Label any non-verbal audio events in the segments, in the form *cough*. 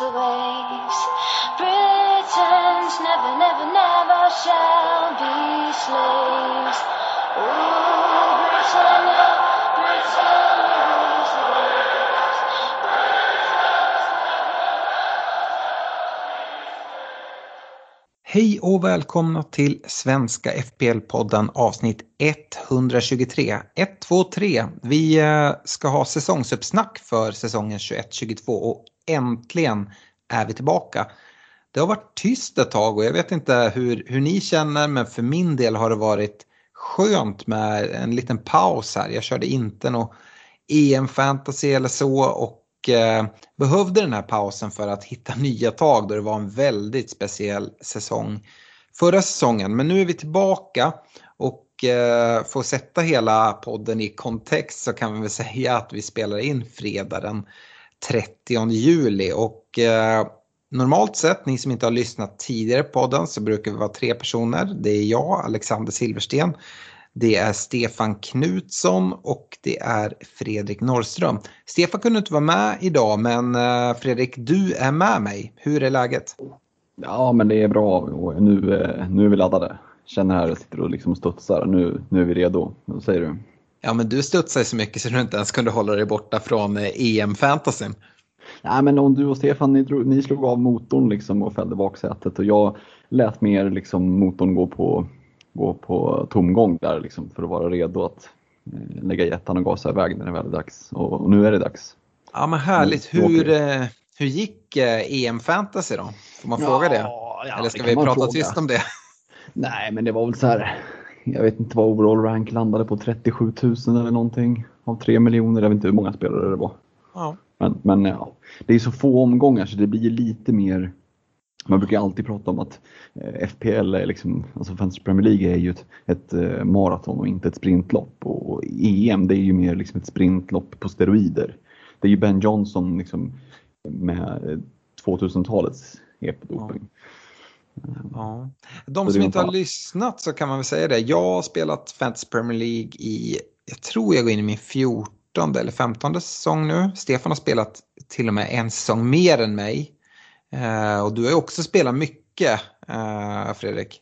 The waves. Britain's never, never, never shall be slaves. Ooh, Britannia. Hej och välkomna till Svenska FPL-podden avsnitt 123. 1, 2, 3. Vi eh, ska ha säsongsuppsnack för säsongen 21-22 och äntligen är vi tillbaka. Det har varit tyst ett tag och jag vet inte hur, hur ni känner men för min del har det varit skönt med en liten paus här. Jag körde inte någon EM-fantasy eller så och Eh, behövde den här pausen för att hitta *laughs* nya tag då det var en väldigt speciell säsong förra säsongen. Men nu är vi tillbaka och eh, får för att sätta hela podden i kontext så kan vi väl *laughs* säga att vi spelar in fredag den 30 juli och eh, normalt sett, ni som inte har lyssnat tidigare på podden så brukar vi vara tre personer. Det är jag, Alexander Silversten, det är Stefan Knutsson och det är Fredrik Norrström. Stefan kunde inte vara med idag men eh, Fredrik, du är med mig. Hur är läget? Ja, men det är bra och nu, eh, nu är vi laddade. Känner här och sitter och liksom studsar. Nu, nu är vi redo. Vad säger du? Ja, men du studsar så mycket så du inte ens kunde hålla dig borta från eh, EM-fantasyn. Nej, men om du och Stefan, ni, drog, ni slog av motorn liksom och fällde baksätet och jag lät mer liksom motorn gå på, gå på tomgång där liksom för att vara redo att eh, lägga i ettan och gasa iväg när det väl är dags. Och, och nu är det dags. Ja, men härligt. Mm, Hur, eh, hur gick eh, EM-fantasy då? Får man fråga det? ja, Eller ska det vi prata fråga. tyst om det? *laughs* Nej, men det var väl så här. Jag vet inte vad overall rank landade på 37 000 eller någonting av 3 miljoner. Jag vet inte hur många spelare det var. Ja. Men, men ja, det är så få omgångar så det blir lite mer man brukar alltid prata om att eh, FPL, är liksom, alltså Fantasy Premier League är ju ett, ett eh, maraton och inte ett sprintlopp. Och EM det är ju mer liksom ett sprintlopp på steroider. Det är ju Ben Johnson liksom, med eh, 2000-talets epidoping. Ja. De Så som inte har lyssnat så kan man väl säga det. Jag har spelat Fantasy Premier League i, jag tror jag går in i min 14 eller 15 säsong nu. Stefan har spelat till och med en säsong mer än mig. Eh, och du har ju också spelat mycket, eh, Fredrik.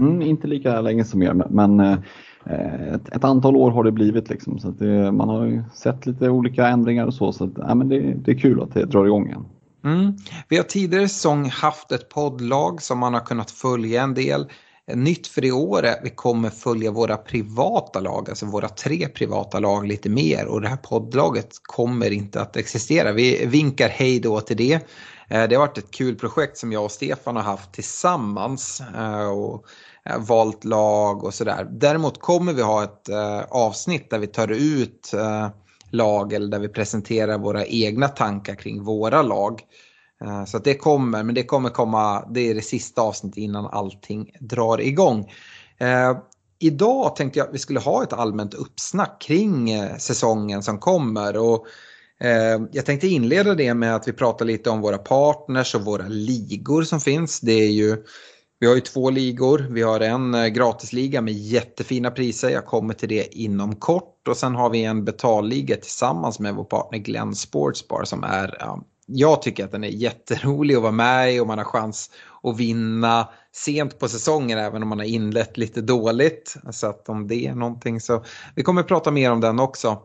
Mm, inte lika länge som er, men- eh, ett, ett antal år har det blivit. Liksom, så det, man har ju sett lite olika ändringar och så. så att, ja, men det, det är kul att det drar igång igen. Mm. Vi har tidigare säsong haft ett poddlag som man har kunnat följa en del. Nytt för i år är att vi kommer följa våra privata lag, alltså våra tre privata lag lite mer och det här poddlaget kommer inte att existera. Vi vinkar hej då till det. Eh, det har varit ett kul projekt som jag och Stefan har haft tillsammans eh, och eh, valt lag och sådär. Däremot kommer vi ha ett avsnitt där vi tar ut lag eller där vi presenterar våra egna tankar kring våra lag. Så att det kommer, men det kommer komma, det är det sista avsnittet innan allting drar igång. Eh, idag tänkte jag att vi skulle ha ett allmänt uppsnack kring eh, säsongen som kommer. Och, Ehm, jag tänkte inleda det med att vi pratar lite om våra partners och våra ligor som finns. Det är ju, vi har ju två ligor. Vi har en eh, gratisliga med jättefina priser. Jag kommer till det inom kort. Och sen har vi en betalliga tillsammans med vår partner Glenn Sportsbar som är jag tycker att den är jätterolig att vara med i och man har chans att vinna sent på säsongen även om man har inlett lite dåligt. Så att om det är någonting så vi kommer prata mer om den också.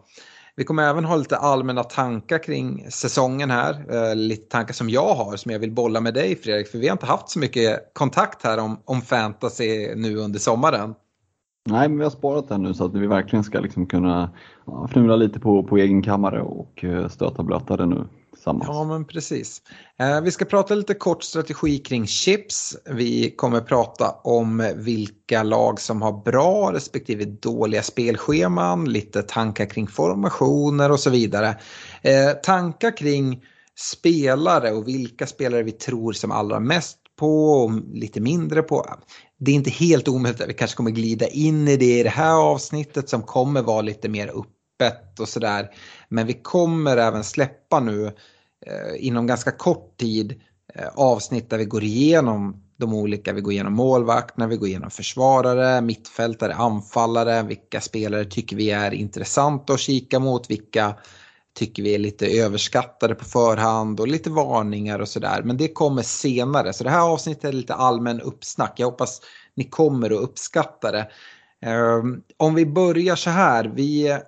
Vi kommer även ha lite allmänna tankar kring säsongen här. Eh, lite tankar som jag har som jag vill bolla med dig Fredrik. För vi har inte haft så mycket kontakt här om, om fantasy nu under sommaren. Nej, men vi har sparat den nu så att vi verkligen ska liksom kunna ja, fnula lite på, på egen kammare och eh, stöta blöta det nu tillsammans. Ja, men precis. Eh, vi ska prata lite kort strategi kring chips. Vi kommer prata om vilka lag som har bra respektive dåliga spelscheman, lite tankar kring formationer och så vidare. Eh, tankar kring spelare och vilka spelare vi tror som allra mest på och lite mindre på. Det är inte helt omöjligt att vi kanske kommer glida in i det i det här avsnittet som kommer vara lite mer öppet och sådär. Men vi kommer även släppa nu eh, inom ganska kort tid eh, avsnitt där vi går igenom de olika, vi går igenom målvakterna, vi går igenom försvarare, mittfältare, anfallare, vilka spelare tycker vi är intressanta att kika mot, vilka tycker vi är lite överskattade på förhand och lite varningar och sådär. Men det kommer senare. Så det här avsnittet är lite allmän uppsnack. Jag hoppas ni kommer att uppskatta det. Ehm, om vi börjar så här. Vi,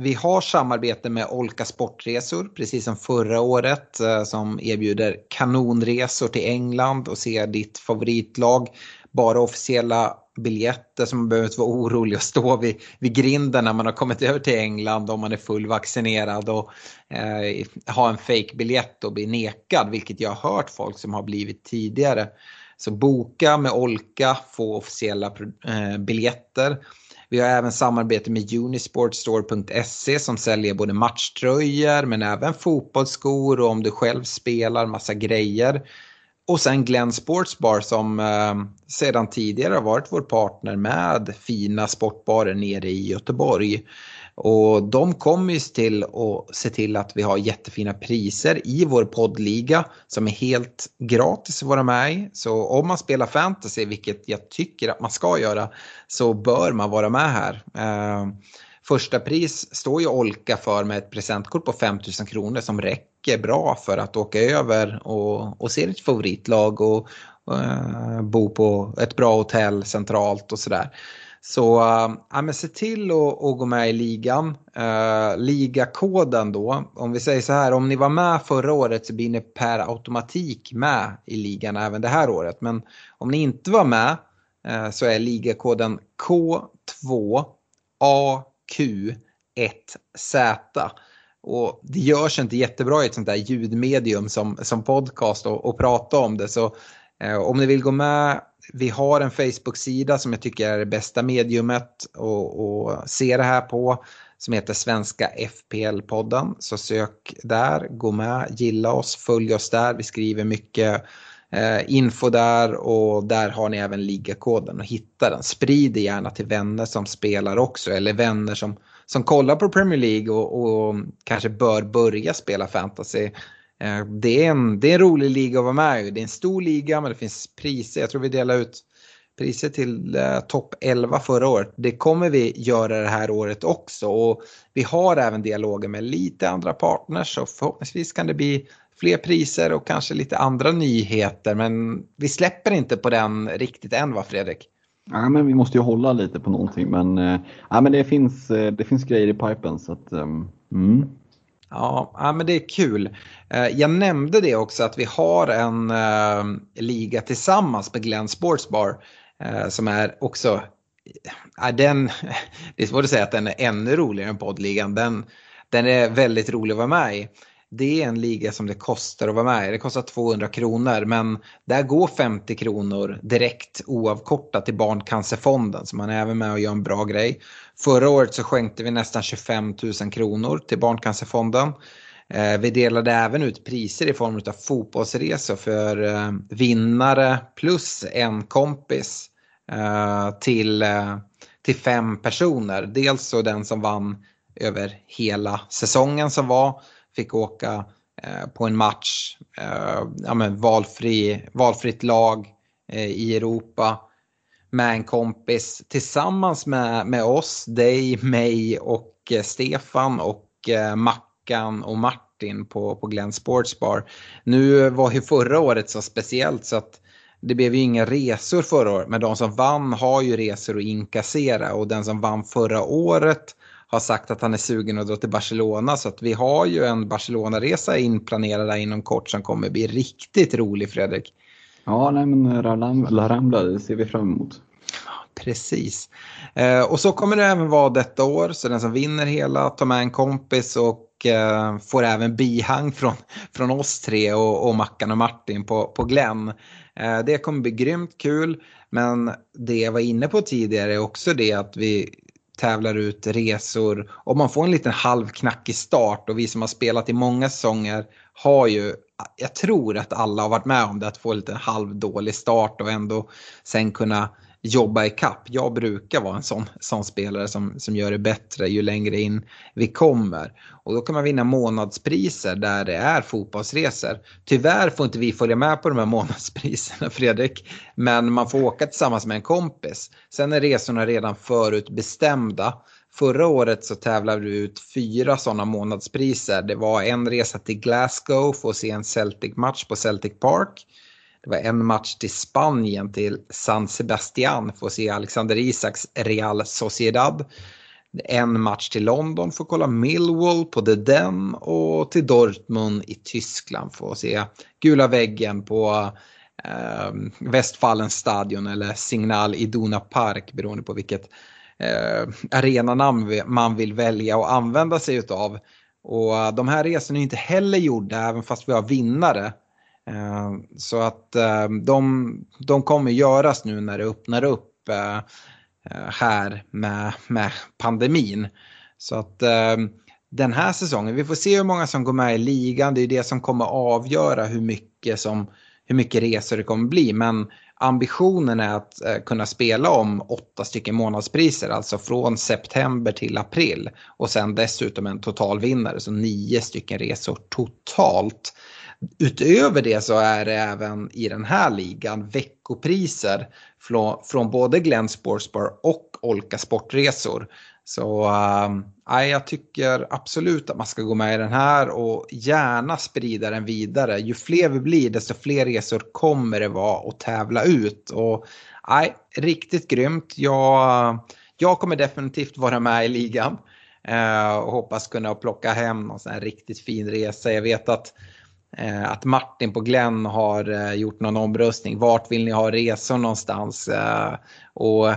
vi har samarbete med Olka Sportresor precis som förra året eh, som erbjuder kanonresor till England och ser ditt favoritlag. Bara officiella biljetter som man behöver inte vara orolig att stå vid, vid grinden när man har kommit över till England om man är fullvaccinerad och eh, ha en fake-biljett och bli nekad, vilket jag har hört folk som har blivit tidigare. Så boka med Olka, få officiella eh, biljetter. Vi har även samarbete med Unisportstore.se som säljer både matchtröjor men även fotbollsskor och om du själv spelar massa grejer. Och sen Glenn Sportsbar som eh, sedan tidigare har varit vår partner med fina sportbarer nere i Göteborg. Och de kommer ju till att se till att vi har jättefina priser i vår poddliga som är helt gratis att vara med i. Så om man spelar fantasy, vilket jag tycker att man ska göra, så bör man vara med här. Eh, första pris står ju Olka för med ett presentkort på 5000 kronor som räcker bra för att åka över och, och se ditt favoritlag och, och uh, bo på ett bra hotell centralt och sådär. Så eh, ja, men se till att gå med i ligan. Uh, ligakoden då, om vi säger så här, om ni var med förra året så blir ni per automatik med i ligan även det här året. Men om ni inte var med uh, så är ligakoden K2A Q1Z. Och det görs inte jättebra i ett sånt där ljudmedium som, som podcast och, och prata om det. Så eh, om ni vill gå med, vi har en Facebook-sida som jag tycker är det bästa mediumet att se det här på. Som heter Svenska FPL-podden. Så sök där, gå med, gilla oss, följ oss där. Vi skriver mycket Eh, info där och där har ni även ligakoden och hitta den. Sprid det gärna till vänner som spelar också eller vänner som, som kollar på Premier League och, och kanske bör börja spela fantasy. Eh, det, är en, det är en rolig liga att vara med i. Det är en stor liga men det finns priser. Jag tror vi delar ut priser till eh, topp 11 förra året. Det kommer vi göra det här året också och vi har även dialoger med lite andra partners så förhoppningsvis kan det bli fler priser och kanske lite andra nyheter. Men vi släpper inte på den riktigt än va Fredrik? Ja, men vi måste ju hålla lite på någonting men, äh, ja, men det, finns, eh, det finns grejer i pipen. Så att, um, mm. Ja, ja, men det är kul. Eh, jag nämnde det också att vi har en liga tillsammans med Glenn Sportsbar som är också, uh, den, *laughs* det är svårt att säga att den är ännu roligare än poddligan. Den, den är väldigt rolig att vara med i det är en liga som det kostar att vara med i. Det kostar 200 kronor men där går 50 kronor direkt oavkortat till Barncancerfonden så man är även med och gör en bra grej. Förra året så skänkte vi nästan 25 000 kronor till Barncancerfonden. Eh, vi delade även ut priser i form av fotbollsresor för eh, vinnare plus en kompis eh, till, till fem personer. Dels så den som vann över hela säsongen som var fick åka eh, på en match, eh, ja, men valfri, valfritt lag eh, i Europa med en kompis tillsammans med, med oss, dig, mig och eh, Stefan och eh, Mackan och Martin på, på Glenn Sports Bar. Nu var ju förra året så speciellt så att det blev ju inga resor förra året men de som vann har ju resor att inkassera och den som vann förra året har sagt att han är sugen att dra till Barcelona. Så att vi har ju en Barcelona-resa inplanerad där inom kort som kommer bli riktigt rolig Fredrik. Ja, nej men La Rambla, det ser vi fram emot. Precis. Eh, och så kommer det även vara detta år, så den som vinner hela tar med en kompis och eh, får även bihang från, från oss tre och, och Mackan och Martin på, på Glenn. Eh, det kommer bli grymt kul, men det jag var inne på tidigare är också det att vi tävlar ut resor. Och man får en liten halvknackig start. Och vi som har spelat i många säsonger har ju, jag tror att alla har varit med om det, att få en liten halvdålig start och ändå sen kunna jobba i kapp. Jag brukar vara en sån, sån spelare som, som gör det bättre ju längre in vi kommer. Och då kan man vinna månadspriser där det är fotbollsresor. Tyvärr får inte vi följa med på de här *laughs* månadspriserna Fredrik. Men man får åka tillsammans med en kompis. Sen är resorna redan förutbestämda. Förra året så tävlade vi ut fyra sådana månadspriser. Det var en resa till Glasgow för att se en Celtic-match på Celtic Park. Det var en match till Spanien till San Sebastian för att se Alexander Isaks Real Sociedad. En match till London för att kolla Millwall på The Den och till Dortmund i Tyskland för att se gula väggen på eh, Westfalens stadion eller Signal Iduna Park beroende på vilket eh, arenanamn man vill välja och använda sig utav. Och de här resorna är inte heller gjorda även fast vi har vinnare. Ehm, så att ehm, de, de kommer göras nu när det öppnar upp eh, eh, här med, med pandemin. Så att ehm, den här säsongen, vi får se hur många som går med i ligan. Det är det som kommer avgöra hur mycket, som, hur mycket resor det kommer bli. Men ambitionen är att eh, kunna spela om åtta stycken månadspriser, alltså från september till april. Och sen dessutom en totalvinnare, så nio stycken resor totalt. Utöver det så är det även i den här ligan veckopriser från, både Glenn Sportsbar och Olka Sportresor. Så äh, jag tycker absolut att man ska gå med i den här och gärna sprida den vidare. Ju fler vi blir desto fler resor kommer det vara att tävla ut. Och, äh, riktigt grymt. Jag, jag kommer definitivt vara med i ligan. Äh, och hoppas kunna plocka hem någon sån här riktigt fin resa. Jag vet att Eh, att Martin på Glenn har eh, gjort någon omröstning. Vart vill ni ha resor någonstans? Eh, och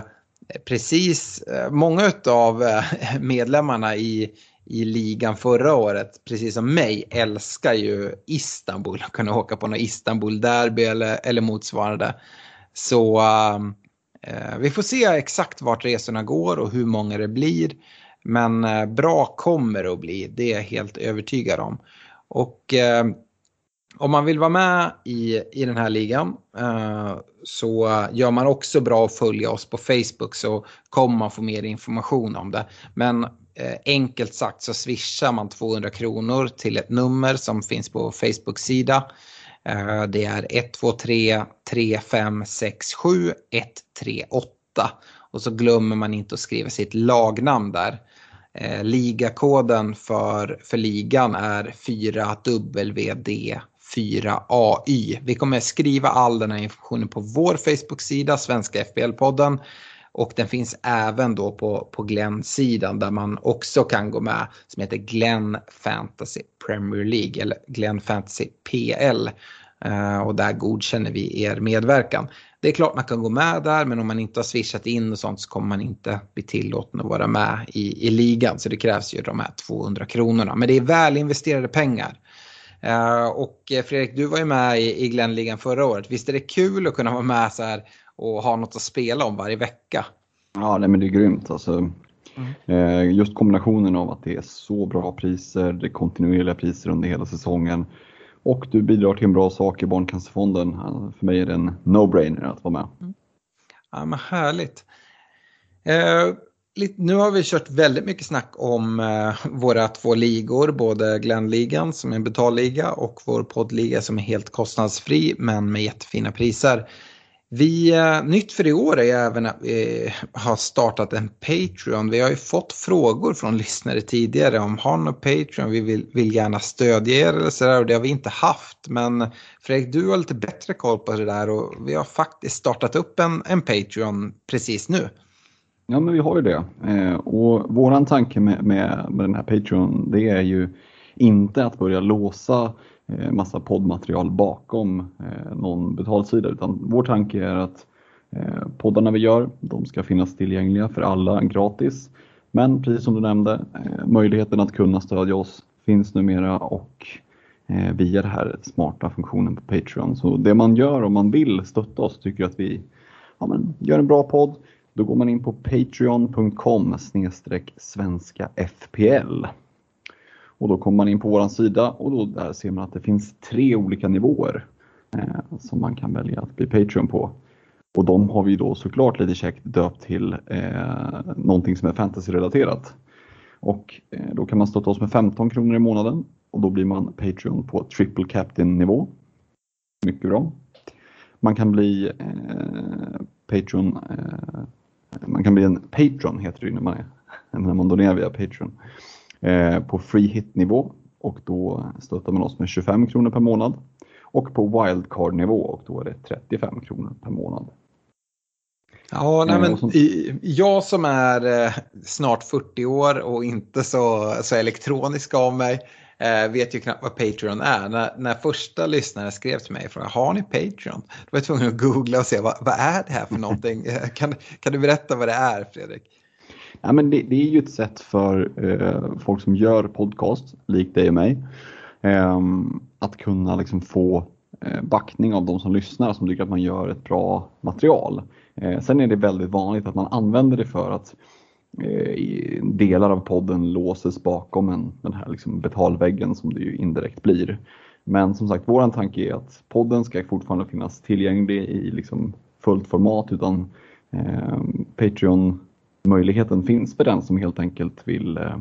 precis, eh, många av eh, medlemmarna i, i ligan förra året, precis som mig, älskar ju Istanbul. *laughs* Att kunna åka på något Istanbul-derby eller, eller motsvarande. Så eh, vi får se exakt vart resorna går och hur många det blir. Men eh, bra kommer det att bli, det är jag helt övertygad om. Och eh, om man vill vara med i, i den här ligan eh, så gör man också bra att följa oss på Facebook så kommer man få mer information om det. Men eh, enkelt sagt så swishar man 200 kronor till ett nummer som finns på Facebook-sida. Eh, det är 123 3567 138 och så glömmer man inte att skriva sitt lagnamn där. Eh, ligakoden för, för ligan är 4WD 4AI. Vi kommer skriva all den här informationen på vår Facebook-sida, Svenska FBL-podden. Och den finns även då på, på Glenn-sidan där man också kan gå med som heter Glenn Fantasy Premier League eller Glenn Fantasy PL. Uh, eh, och där godkänner vi er medverkan. Det är klart man kan gå med där men om man inte har swishat in och sånt så kommer man inte bli tillåten att vara med i, i ligan. Så det krävs ju de här 200 kronorna. Men det är väl investerade pengar. Eh, och eh, Fredrik, du var ju med i Glenligan förra året. Visst är det kul att kunna vara med så här och ha något att spela om varje vecka? Ja, nej, men det är grymt. Alltså, mm. Just kombinationen av att det är så bra priser, det är kontinuerliga priser under hela säsongen och du bidrar till en bra sak i Barncancerfonden. För mig är det en no-brainer att vara med. Mm. Ja, men härligt. Eh, nu har vi kört väldigt mycket snack om eh, våra två ligor, både Glenligan som är en betalliga och vår poddliga som är helt kostnadsfri men med jättefina priser. Vi, eh, nytt för i år är även att vi har startat en Patreon. Vi har ju fått frågor från lyssnare tidigare om har någon Patreon, vi vill, vill gärna stödja er eller sådär och det har vi inte haft. Men Fredrik, du har lite bättre koll på det där och vi har faktiskt startat upp en, en Patreon precis nu. Ja, men vi har ju det. Eh, och våran tanke med, med, med den här Patreon, det är ju inte att börja låsa eh, massa poddmaterial bakom eh, någon betalsida, utan vår tanke är att poddarna vi gör, de ska finnas tillgängliga för alla gratis. Men precis som du nämnde, möjligheten att kunna stödja oss finns numera och via den här smarta funktionen på Patreon. Så det man gör om man vill stötta oss, tycker att vi ja, men, gör en bra podd, då går man in på patreon.com svenska FPL. Och då kommer man in på vår sida och då där ser man att det finns tre olika nivåer eh, som man kan välja att bli Patreon på. Och de har vi då såklart lite käckt döpt till eh, någonting som är fantasyrelaterat. Och eh, då kan man stötta oss med 15 kronor i månaden och då blir man Patreon på triple captain nivå. Mycket bra. Man kan bli eh, Patreon, eh, man kan bli en Patron heter det när man, är, när man donerar via Patreon. Eh, på free hit nivå och då stöttar man oss med 25 kronor per månad. Och på wildcard nivå och då är det 35 kronor per månad. Ja, nej, men jag som är eh, snart 40 år och inte så, så elektronisk av mig eh, vet ju knappt vad Patreon är. När, när första lyssnaren skrev till mig och frågade har ni Patreon? Då var jag tvungen att googla och se vad, vad är det här för någonting? *laughs* kan, kan du berätta vad det är Fredrik? Ja, men det, det är ju ett sätt för eh, folk som gör podcast, likt dig och mig, eh, att kunna liksom få eh, backning av de som lyssnar som tycker att man gör ett bra material. Eh, sen är det väldigt vanligt att man använder det för att eh, Eh, delar av podden låses bakom en, den här liksom betalväggen som det ju indirekt blir. Men som sagt, vår tanke är att podden ska fortfarande finnas tillgänglig i liksom fullt format utan eh, Patreon möjligheten finns för den som helt enkelt vill, eh,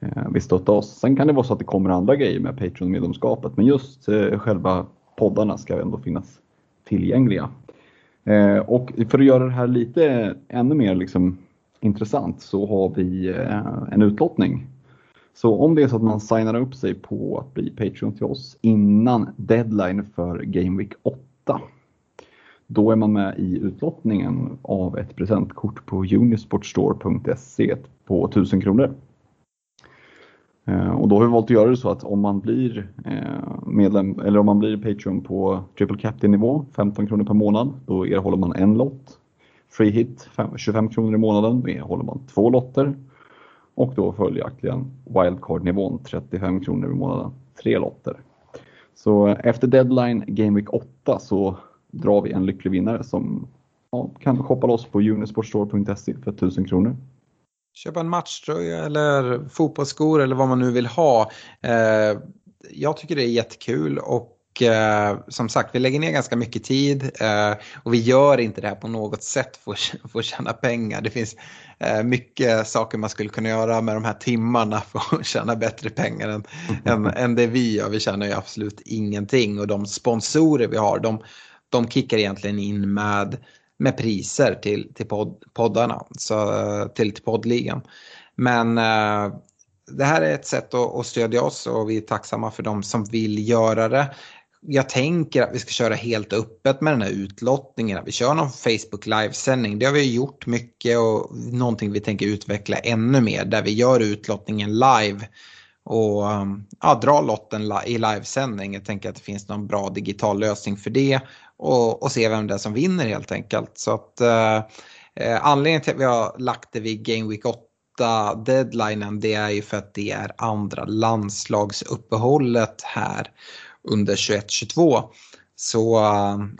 eh, vill stötta oss. Sen kan det vara så att det kommer andra grejer med Patreon-medlemskapet men just eh, själva poddarna ska ändå finnas tillgängliga. Eh, och för att göra det här lite ännu mer liksom, intressant så har vi eh, en utlottning. Så om det är så att man signar upp sig på att bli Patreon till oss innan deadline för Game Week 8 då är man med i utlottningen av ett presentkort på unisportstore.se på 1000 kronor. Eh, och då har vi valt att göra det så att om man blir eh, medlem eller om man blir Patreon på Triple Captain nivå, 15 kronor per månad, då erhåller man en lott. Free hit, 25 kronor i månaden, då håller man två lotter. Och då följaktligen wildcard-nivån, 35 kronor i månaden, tre lotter. Så eh, efter deadline Game Week 8 så drar vi en lycklig vinnare som ja, kan shoppa loss på unisportstore.se för 1000 kronor. Köpa en matchtröja eller fotbollsskor eller vad man nu vill ha. Eh, jag tycker det är jättekul och Eh, som sagt vi lägger ner ganska mycket tid eh, och vi gör inte det här på något sätt för, för att tjäna pengar. Det finns eh, mycket saker man skulle kunna göra med de här timmarna för att *laughs* tjäna bättre pengar än, än, än det vi gör. Vi tjänar ju absolut ingenting och de sponsorer vi har de, de kickar egentligen in med med priser till, till podd, poddarna, så, till, till poddligan. Men eh, det här är ett sätt att stödja oss och vi är tacksamma för de som vill göra det. Jag tänker att vi ska köra helt öppet med den här utlottningen. Vi kör någon Facebook livesändning. Det har vi gjort mycket och någonting vi tänker utveckla ännu mer där vi gör utlottningen live och um, ja, dra lotten i livesändning. Jag tänker att det finns någon bra digital lösning för det och, och se vem det är som vinner helt enkelt. Så att eh, eh, anledningen till att vi har lagt det vid Game Week 8 deadlinen det är ju för att det är andra landslagsuppehållet här under 21-22. Så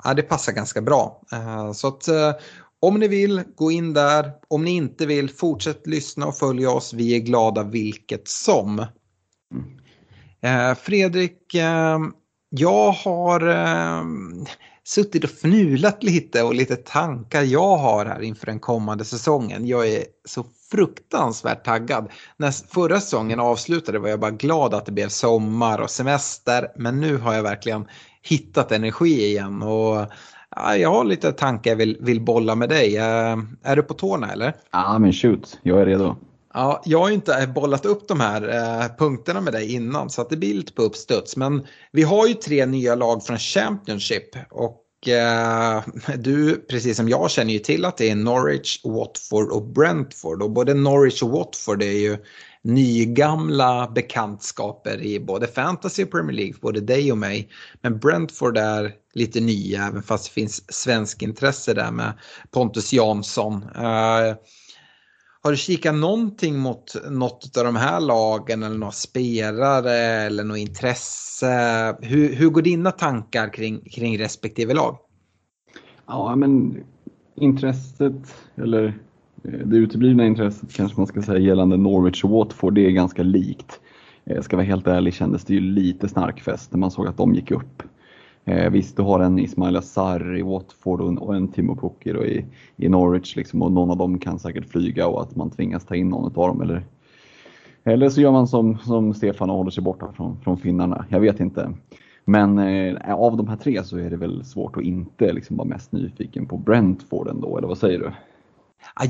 äh, det passar ganska bra. Äh, så att äh, om ni vill, gå in där. Om ni inte vill, fortsätt lyssna och följa oss. Vi är glada vilket som. Mm. Fredrik, jag har suttit och fnulat lite och lite tankar jag har här inför den kommande säsongen. Jag är så fruktansvärt taggad. När förra säsongen avslutade var jag bara glad att det blev sommar och semester. Men nu har jag verkligen hittat energi igen. Och ja, jag har lite tankar jag vill, vill bolla med dig. Är du på tårna eller? Ja men shoot, jag är redo. Ja, jag har inte bollat upp de här eh, punkterna med dig innan så att det blir lite på uppstuds. Men vi har ju tre nya lag från Championship och eh, du, precis som jag, känner ju till att det är Norwich, Watford och Brentford. Och både Norwich och Watford är ju nygamla bekantskaper i både fantasy och Premier League, både dig och mig. Men Brentford är lite nya, även fast det finns svensk intresse där med Pontus Jansson. Uh, har du kikat någonting mot något av de här lagen eller några spelare eller något intresse? Hur, hur går dina tankar kring, kring respektive lag? Ja, men intresset, eller eh, det uteblivna intresset kanske man ska säga gällande Norwich och Watford, det är ganska likt. Eh, jag ska vara helt ärlig kändes det ju lite snarkfest när man såg att de gick upp. Eh, visst, du har en Ismail Azar i Watford och en, och en Timo Pukki i, i Norwich liksom, och någon av dem kan säkert flyga och att man tvingas ta in någon av dem. Eller, eller så gör man som, som Stefan och håller sig borta från, från finnarna. Jag vet inte. Men eh, av de här tre så är det väl svårt att inte liksom, vara mest nyfiken på Brentford ändå, eller vad säger du?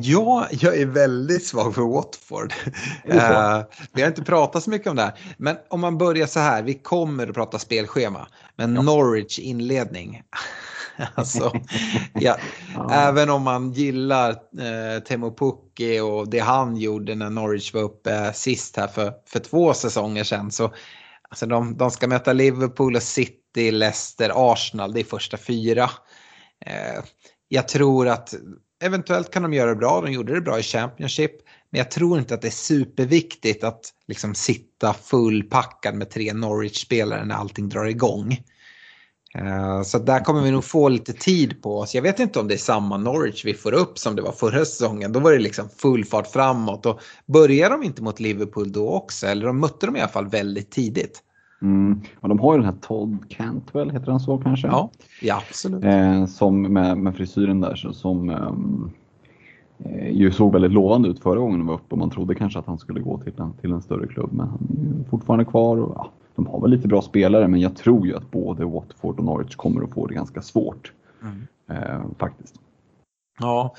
Ja, jag är väldigt svag för Watford. Uh, vi har inte pratat så mycket om det här. Men om man börjar så här, vi kommer att prata spelschema. Men ja. Norwich inledning. *laughs* alltså, ja, *laughs* ja. Även om man gillar eh, Temo Pukki och det han gjorde när Norwich var uppe sist här för, för två säsonger sedan. Så, alltså de, de ska möta Liverpool och City, Leicester, Arsenal. Det är första fyra. Eh, jag tror att eventuellt kan de göra det bra, de gjorde det bra i Championship. Men jag tror inte att det är superviktigt att liksom sitta fullpackad med tre Norwich-spelare när allting drar igång. Eh, så där kommer vi nog få lite tid på oss. Jag vet inte om det är samma Norwich vi får upp som det var förra säsongen. Då var det liksom full fart framåt. Och börjar de inte mot Liverpool då också? Eller de mötte dem i alla fall väldigt tidigt. Mm. Och de har ju den här Todd Cantwell, heter han så kanske? Ja, ja absolut. Eh, som med, med frisyren där så, som ehm, eh, ju såg väldigt lovande ut förra gången de var uppe och man trodde kanske att han skulle gå till en, till en större klubb. Men han är fortfarande kvar och ja, de har väl lite bra spelare men jag tror ju att både Watford och Norwich kommer att få det ganska svårt. Mm. Eh, faktiskt. Ja,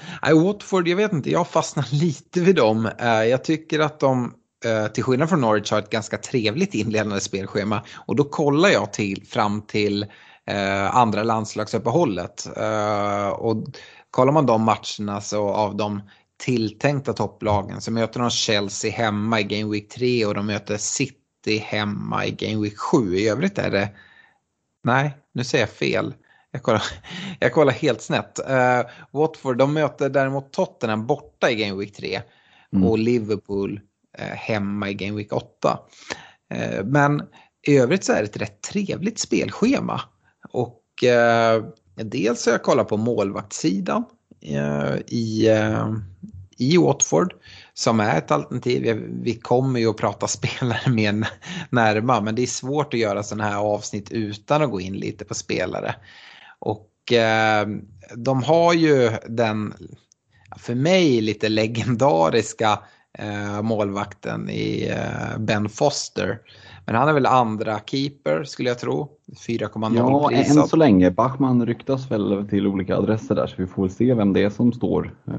Watford, jag vet inte, jag fastnar *laughs* lite vid dem. Eh, jag tycker att de Eh, till skillnad från Norwich har ett ganska trevligt inledande spelschema. Och då kollar jag till, fram till eh, andra landslagsuppehållet. Eh, och kollar man de matcherna så av de tilltänkta topplagen så möter de Chelsea hemma i Game Week 3 och de möter City hemma i Game Week 7. I övrigt är det... Nej, nu säger jag fel. Jag kollar, *laughs* jag kollar helt snett. Uh, Watford de möter däremot Tottenham borta i Game Week 3 mm. och Liverpool Eh, Eh, hemma i Game Week 8. Eh, men i övrigt så är det ett rätt trevligt spelschema. Och eh, dels har jag kollat på målvaktssidan i, i Watford som är ett alternativ. Vi kommer ju att prata *laughs* spelare mer närmare men det är svårt att göra sådana här avsnitt utan att gå in lite på spelare. Och de har ju den, för mig, lite legendariska eh, målvakten i eh, Ben Foster. Men han är väl andra keeper skulle jag tro. 4,0 Ja, prisad. än så länge. Bachmann ryktas väl till olika adresser där så vi får väl se vem det är som står eh,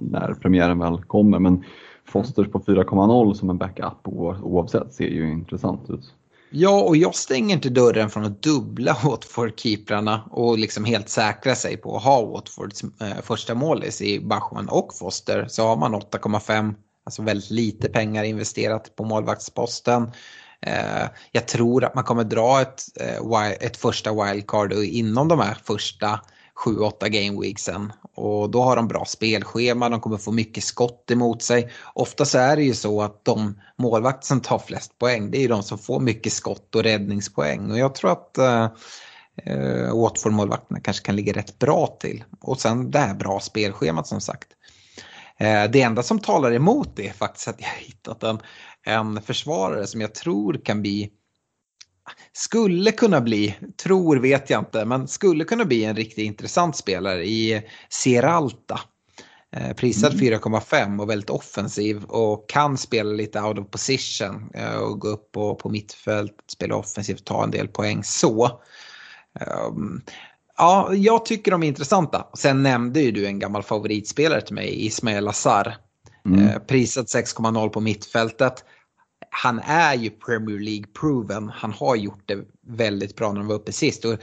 när premiären väl kommer. Men Fosters på 4,0 som en backup oavsett ser ju intressant ut. Ja, och jag stänger inte dörren från att dubbla *laughs* Watford-keeprarna och liksom helt säkra sig på att ha Watfords eh, första målis i Bachmann och Foster. Så har man 8,5 Alltså väldigt lite pengar investerat på målvaktsposten. Eh, jag tror att man kommer dra ett, eh, ett första wildcard inom de här första 7-8 gameweeksen. Och då har de bra spelschema, de kommer få mycket skott emot sig. Ofta så är det ju så att de målvakter som tar flest poäng, det är ju de som får mycket skott och räddningspoäng. Och jag tror att eh, eh Watford-målvakterna kanske kan ligga rätt bra till. Och sen det här bra spelschemat som sagt. Eh, det enda som talar emot det är faktiskt att jag har hittat en, en försvarare som jag tror kan bli skulle kunna bli, tror vet jag inte, men skulle kunna bli en riktigt intressant spelare i Seralta. Eh, prisad mm. 4,5 och väldigt offensiv och kan spela lite out of position eh, och gå upp på, på mittfält, spela offensivt, ta en del poäng så. Ja, jag tycker de är intressanta. Sen nämnde ju du en gammal favoritspelare till mig, Ismail Azar. Mm. Eh, prisat 6,0 på mittfältet. Han är ju Premier League-proven. Han har gjort det väldigt bra när de var uppe sist. Och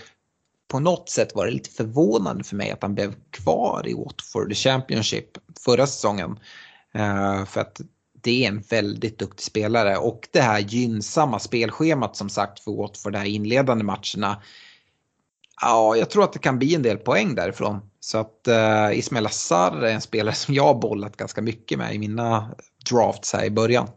på något sätt var det lite förvånande för mig att han blev kvar i Watford Championship förra säsongen. Uh, för att det är en väldigt duktig spelare och det här gynnsamma spelschemat som sagt för Watford, de här inledande matcherna. Ja, jag tror att det kan bli en del poäng därifrån. Så att uh, Ismail Assar är en spelare som jag har bollat ganska mycket med i mina drafts här i början.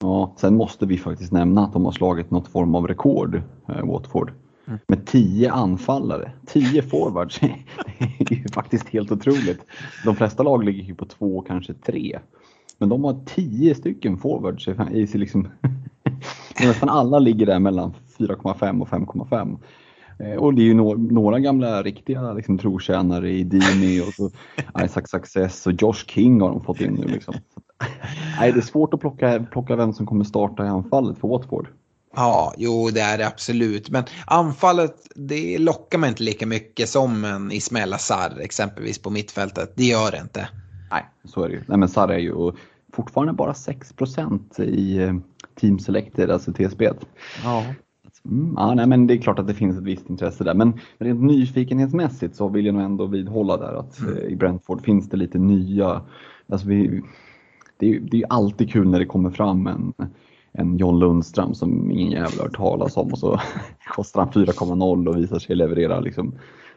Ja, sen måste vi faktiskt nämna att de har slagit något form av rekord, eh, Watford. Mm. Med tio anfallare, tio forwards. *laughs* det är ju faktiskt helt otroligt. De flesta lag ligger ju på två, kanske tre. Men de har tio stycken forwards i sig liksom. *laughs* Nästan alla ligger där mellan 4,5 och 5,5. Eh, och det är ju några gamla riktiga liksom, trotjänare i Dini och så *laughs* Isaac Success och Josh King har de fått in nu. Liksom. Nej, det är svårt att plocka, plocka vem som kommer starta i anfallet för Watford. Ja, jo det är det absolut. Men anfallet det lockar mig inte lika mycket som en Ismail Azar exempelvis på mittfältet. Det gör det inte. Nej, så är det ju. Nej, men Sarr är ju fortfarande bara 6% i eh, Team Selected, alltså TSB. Ja. Mm, ja, nej, men det är klart att det finns ett visst intresse där. Men rent nyfikenhetsmässigt så vill jag nog ändå vidhålla där att mm. Eh, i Brentford finns det lite nya, alltså vi, det, är, det är alltid kul när det kommer fram en, en John Lundström som ingen jävla hört talas om och så *laughs* kostar han 4,0 och visar sig leverera liksom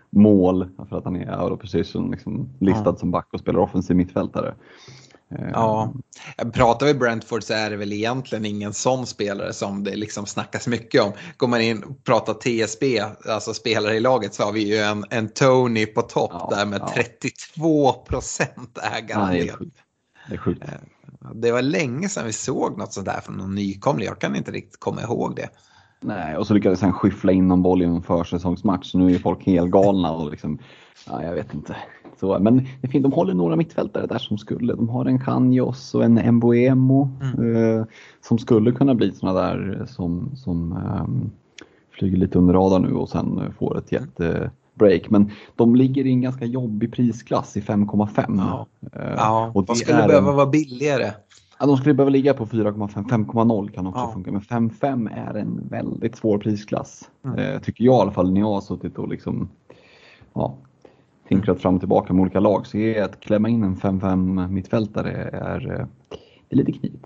mål för att han är out of position, liksom listad ja. som back och spelar offensiv mittfältare. Ja, pratar vi Brentford så är det väl egentligen ingen sån spelare som det liksom snackas mycket om. Går man in och pratar TSB, alltså spelare i laget, så har vi ju en, en Tony på topp ja, där med ja. 32 procent ägarandel. Ja, det är sjukt. Eh, det var länge sedan vi såg något sånt där från någon nykomling. Jag kan inte riktigt komma ihåg det. Nej, och så lyckades han skyffla in någon boll i en försäsongsmatch. Nu är folk helt galna och liksom, ja, jag vet inte. Så, men det finns, de håller några mittfältare där som skulle. De har en Kanyos och en Mbuemo mm. eh, som skulle kunna bli sådana där som, som eh, flyger lite under radarn nu och sen får ett jättebreak. Men de ligger i en ganska jobbig prisklass i 5,5. Ja, eh, ja och de skulle behöva en... vara billigare. Ja, de skulle behöva ligga på 4,5, 5,0 kan också ja. funka. Men 5,5 är en väldigt svår prisklass. Mm. Eh, tycker jag i alla fall när jag har suttit och liksom, ja, tinkrat fram och tillbaka med olika lag. Så är att klämma in en 5-5 mittfältare är, eh, är lite knivigt.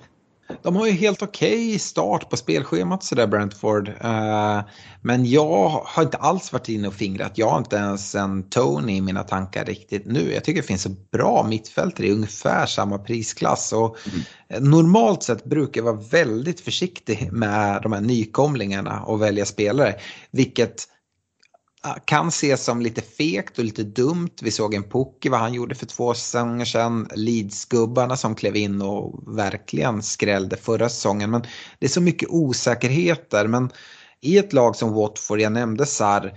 De har ju helt okej okay start på spelschemat sådär Brentford. Uh, men jag har inte alls varit inne och fingrat. Jag har inte ens en Tony i mina tankar riktigt nu. Jag tycker det finns så bra mittfältare i ungefär samma prisklass. Och mm. Normalt sett brukar jag vara väldigt försiktig med de här nykomlingarna och välja spelare. Vilket kan ses som lite fegt och lite dumt. Vi såg en Pucki vad han gjorde för två säsonger sedan. Leeds-gubbarna som klev in och verkligen skrällde förra säsongen. Men det är så mycket osäkerheter. Men i ett lag som Watford, jag nämnde Sarr,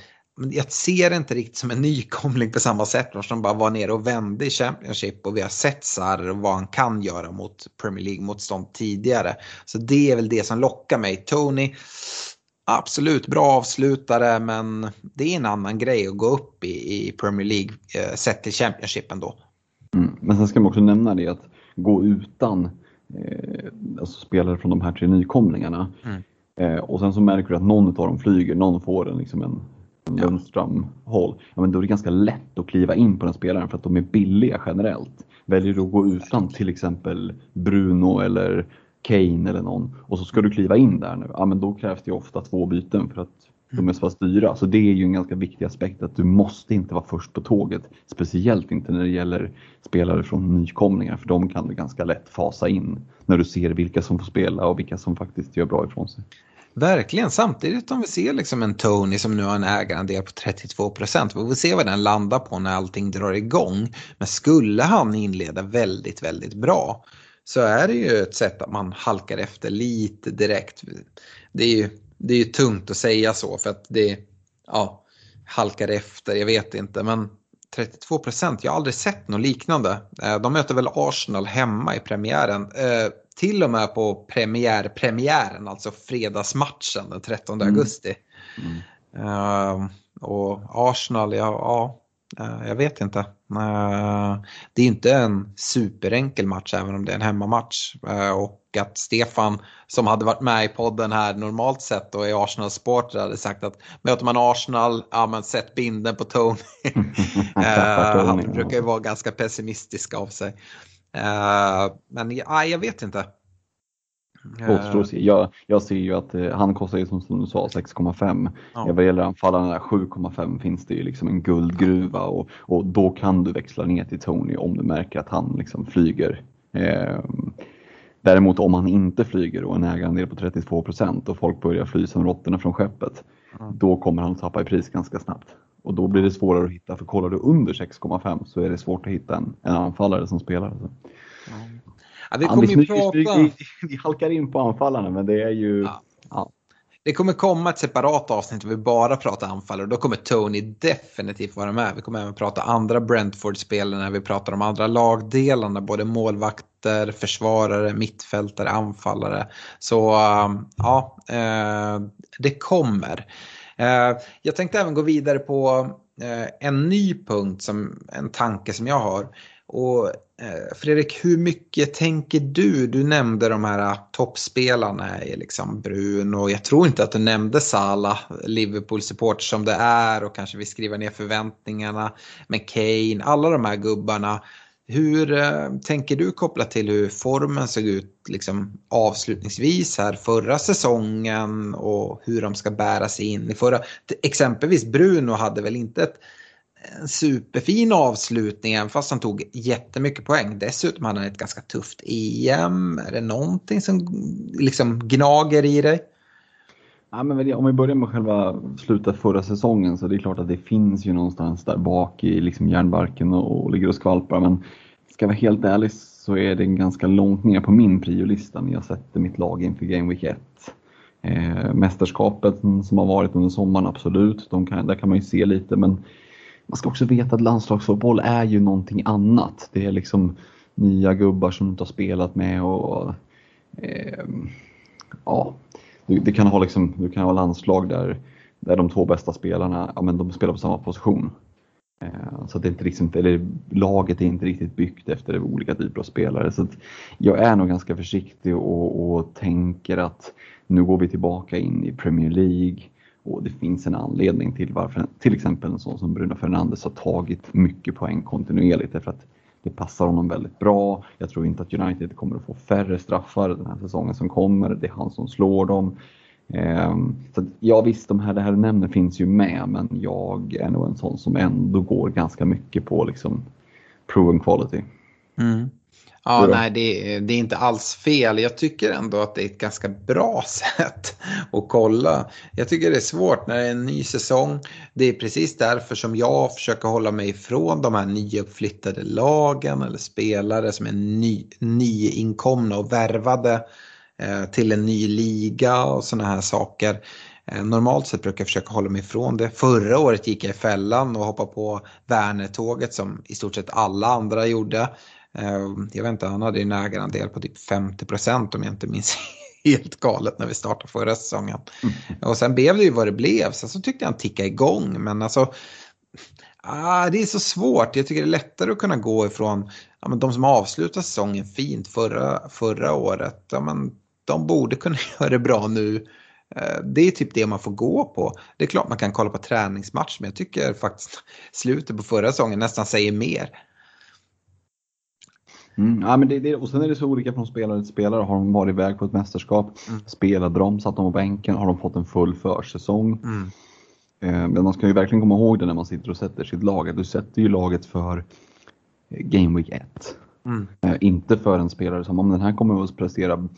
jag ser det inte riktigt som en nykomling på samma sätt som bara var nere och vände i Championship och vi har sett Sarr vad han kan göra mot Premier League-motstånd tidigare. Så det är väl det som lockar mig. Tony, Absolut, bra avslutare men det är en annan grej att gå upp i, i Premier League eh, sett till Championship ändå. Mm. Men sen ska man också nämna det att gå utan eh, alltså spelare från de här tre nykomlingarna mm. eh, och sen så märker du att någon av dem flyger, någon får en, liksom en, en ja. Lundström-håll. Ja, men då är det ganska lätt att kliva in på den spelaren för att de är billiga generellt. Väljer du att gå utan till exempel Bruno eller Kane eller någon och så ska du kliva in där nu, ja men då krävs det ofta två byten för att de är så pass dyra. Så det är ju en ganska viktig aspekt att du måste inte vara först på tåget. Speciellt inte när det gäller spelare från nykomlingar för de kan du ganska lätt fasa in när du ser vilka som får spela och vilka som faktiskt gör bra ifrån sig. Verkligen, samtidigt om vi ser liksom en Tony som nu har en ägarandel på 32 procent. Vi får se vad den landar på när allting drar igång. Men skulle han inleda väldigt, väldigt bra så är det ju ett sätt att man halkar efter lite direkt. Det är ju, det är ju tungt att säga så för att det ja, halkar efter, jag vet inte. Men 32 procent, jag har aldrig sett något liknande. Eh, de möter väl Arsenal hemma i premiären. Eh, till och med på premiär-premiären, alltså fredagsmatchen den 13 mm. augusti. Mm. Uh, och Arsenal, ja, ja, jag vet inte. Det är inte en superenkel match även om det är en hemmamatch. Och att Stefan som hade varit med i podden här normalt sett och är Arsenal-supporter hade sagt att möter man Arsenal, ja men sätt binden på Tony. *laughs* Han brukar ju vara ganska pessimistisk av sig. Men ja, jag vet inte. Att se. Jag, jag ser ju att eh, han kostar ju som du sa 6,5. Ja. Vad gäller anfallarna 7,5 finns det ju liksom en guldgruva och, och då kan du växla ner till Tony om du märker att han liksom flyger. Eh, däremot om han inte flyger och en ägarandel på 32% och folk börjar fly som råttorna från skeppet. Mm. Då kommer han att tappa i pris ganska snabbt. Och då blir det svårare att hitta, för kollar du under 6,5 så är det svårt att hitta en, en anfallare som spelar. Mm. Ja, vi kommer ju prata... Vi, *laughs* vi, halkar in på anfallarna men det är ju... Ja. Ja. Det kommer komma ett separat avsnitt där vi bara pratar anfallare och då kommer Tony definitivt vara med. Vi kommer även prata andra Brentford-spelare när vi pratar om andra lagdelarna, både målvakter, försvarare, mittfältare, anfallare. Så um, ja, eh, det kommer. Eh, jag tänkte även gå vidare på eh, en ny punkt, som, en tanke som jag har. Och eh, Fredrik, hur mycket tänker du? Du nämnde de här eh, toppspelarna, liksom Bruno. Jag tror inte att du nämnde Sala, Liverpool-support som det är och kanske vill skriva ner förväntningarna. med Kane, alla de här gubbarna. Hur eh, tänker du kopplat till hur formen såg ut liksom, avslutningsvis här förra säsongen och hur de ska bära sig in i förra? Exempelvis Bruno hade väl inte ett en superfin avslutning även fast han tog jättemycket poäng. Dessutom hade han ett ganska tufft EM. Är det någonting som liksom gnager i dig? Ja, men om vi börjar med själva slutet förra säsongen så det är klart att det finns ju någonstans där bak i liksom järnbarken och, och ligger och skvalpar. Men ska jag vara helt ärlig så är det ganska långt ner på min priolista när jag sätter mitt lag inför Game Week 1. Eh, mästerskapet som har varit under sommaren, absolut, de kan, där kan man ju se lite men man ska också veta att landslagsfotboll är ju någonting annat. Det är liksom nya gubbar som du inte har spelat med och eh, ja, du, du, kan ha liksom, du kan ha landslag där, där de två bästa spelarna ja, men de spelar på samma position. Eh, så det är inte liksom, eller laget är inte riktigt byggt efter olika typer av spelare. Så jag är nog ganska försiktig och, och tänker att nu går vi tillbaka in i Premier League. Och det finns en anledning till varför till exempel en sån som Bruno Fernandes har tagit mycket poäng kontinuerligt. Därför att det passar honom väldigt bra. Jag tror inte att United kommer att få färre straffar den här säsongen som kommer. Det är han som slår dem. Ehm, så ja visst, de här, det här du nämner finns ju med men jag är nog en sån som ändå går ganska mycket på liksom proven quality. Mm. Ja, nej, det, det, är inte alls fel. Jag tycker ändå att det är ett ganska bra *laughs* sätt att kolla. Jag tycker det är svårt när det är en ny säsong. Det är precis därför som jag försöker hålla mig ifrån de här nyuppflyttade lagen eller spelare som är ny, nyinkomna och värvade eh, till en ny liga och sådana här saker. Eh, normalt sett brukar jag försöka hålla mig ifrån det. Förra året gick jag i fällan och hoppade på Werner-tåget som i stort sett alla andra gjorde. Eh, jag vet inte, han hade en ägarandel på typ 50 procent om jag inte minns *laughs* helt galet när vi startade förra säsongen. Mm. Och sen blev det ju vad det blev. Sen så tyckte jag han tickade igång. Men alltså, ah, det är så svårt. Jag tycker det är lättare att kunna gå ifrån ja, men de som avslutade säsongen fint förra, förra året. Ja, men de borde kunna *laughs* göra det bra nu. Eh, det är typ det man får gå på. Det är klart man kan kolla på träningsmatch men jag tycker faktiskt slutet på förra säsongen nästan säger mer. Mm, ja, men det, det, och sen är det så olika från spelare till spelare. Har de varit iväg på ett mästerskap? Mm. Spelade de? Satt de på bänken? Har de fått en full försäsong? Mm. Eh, men man ska ju verkligen komma ihåg det när man sitter och sätter sitt lag. Att du sätter ju laget för eh, Game Week 1. Mm. Eh, inte för en spelare som om den här kommer att prestera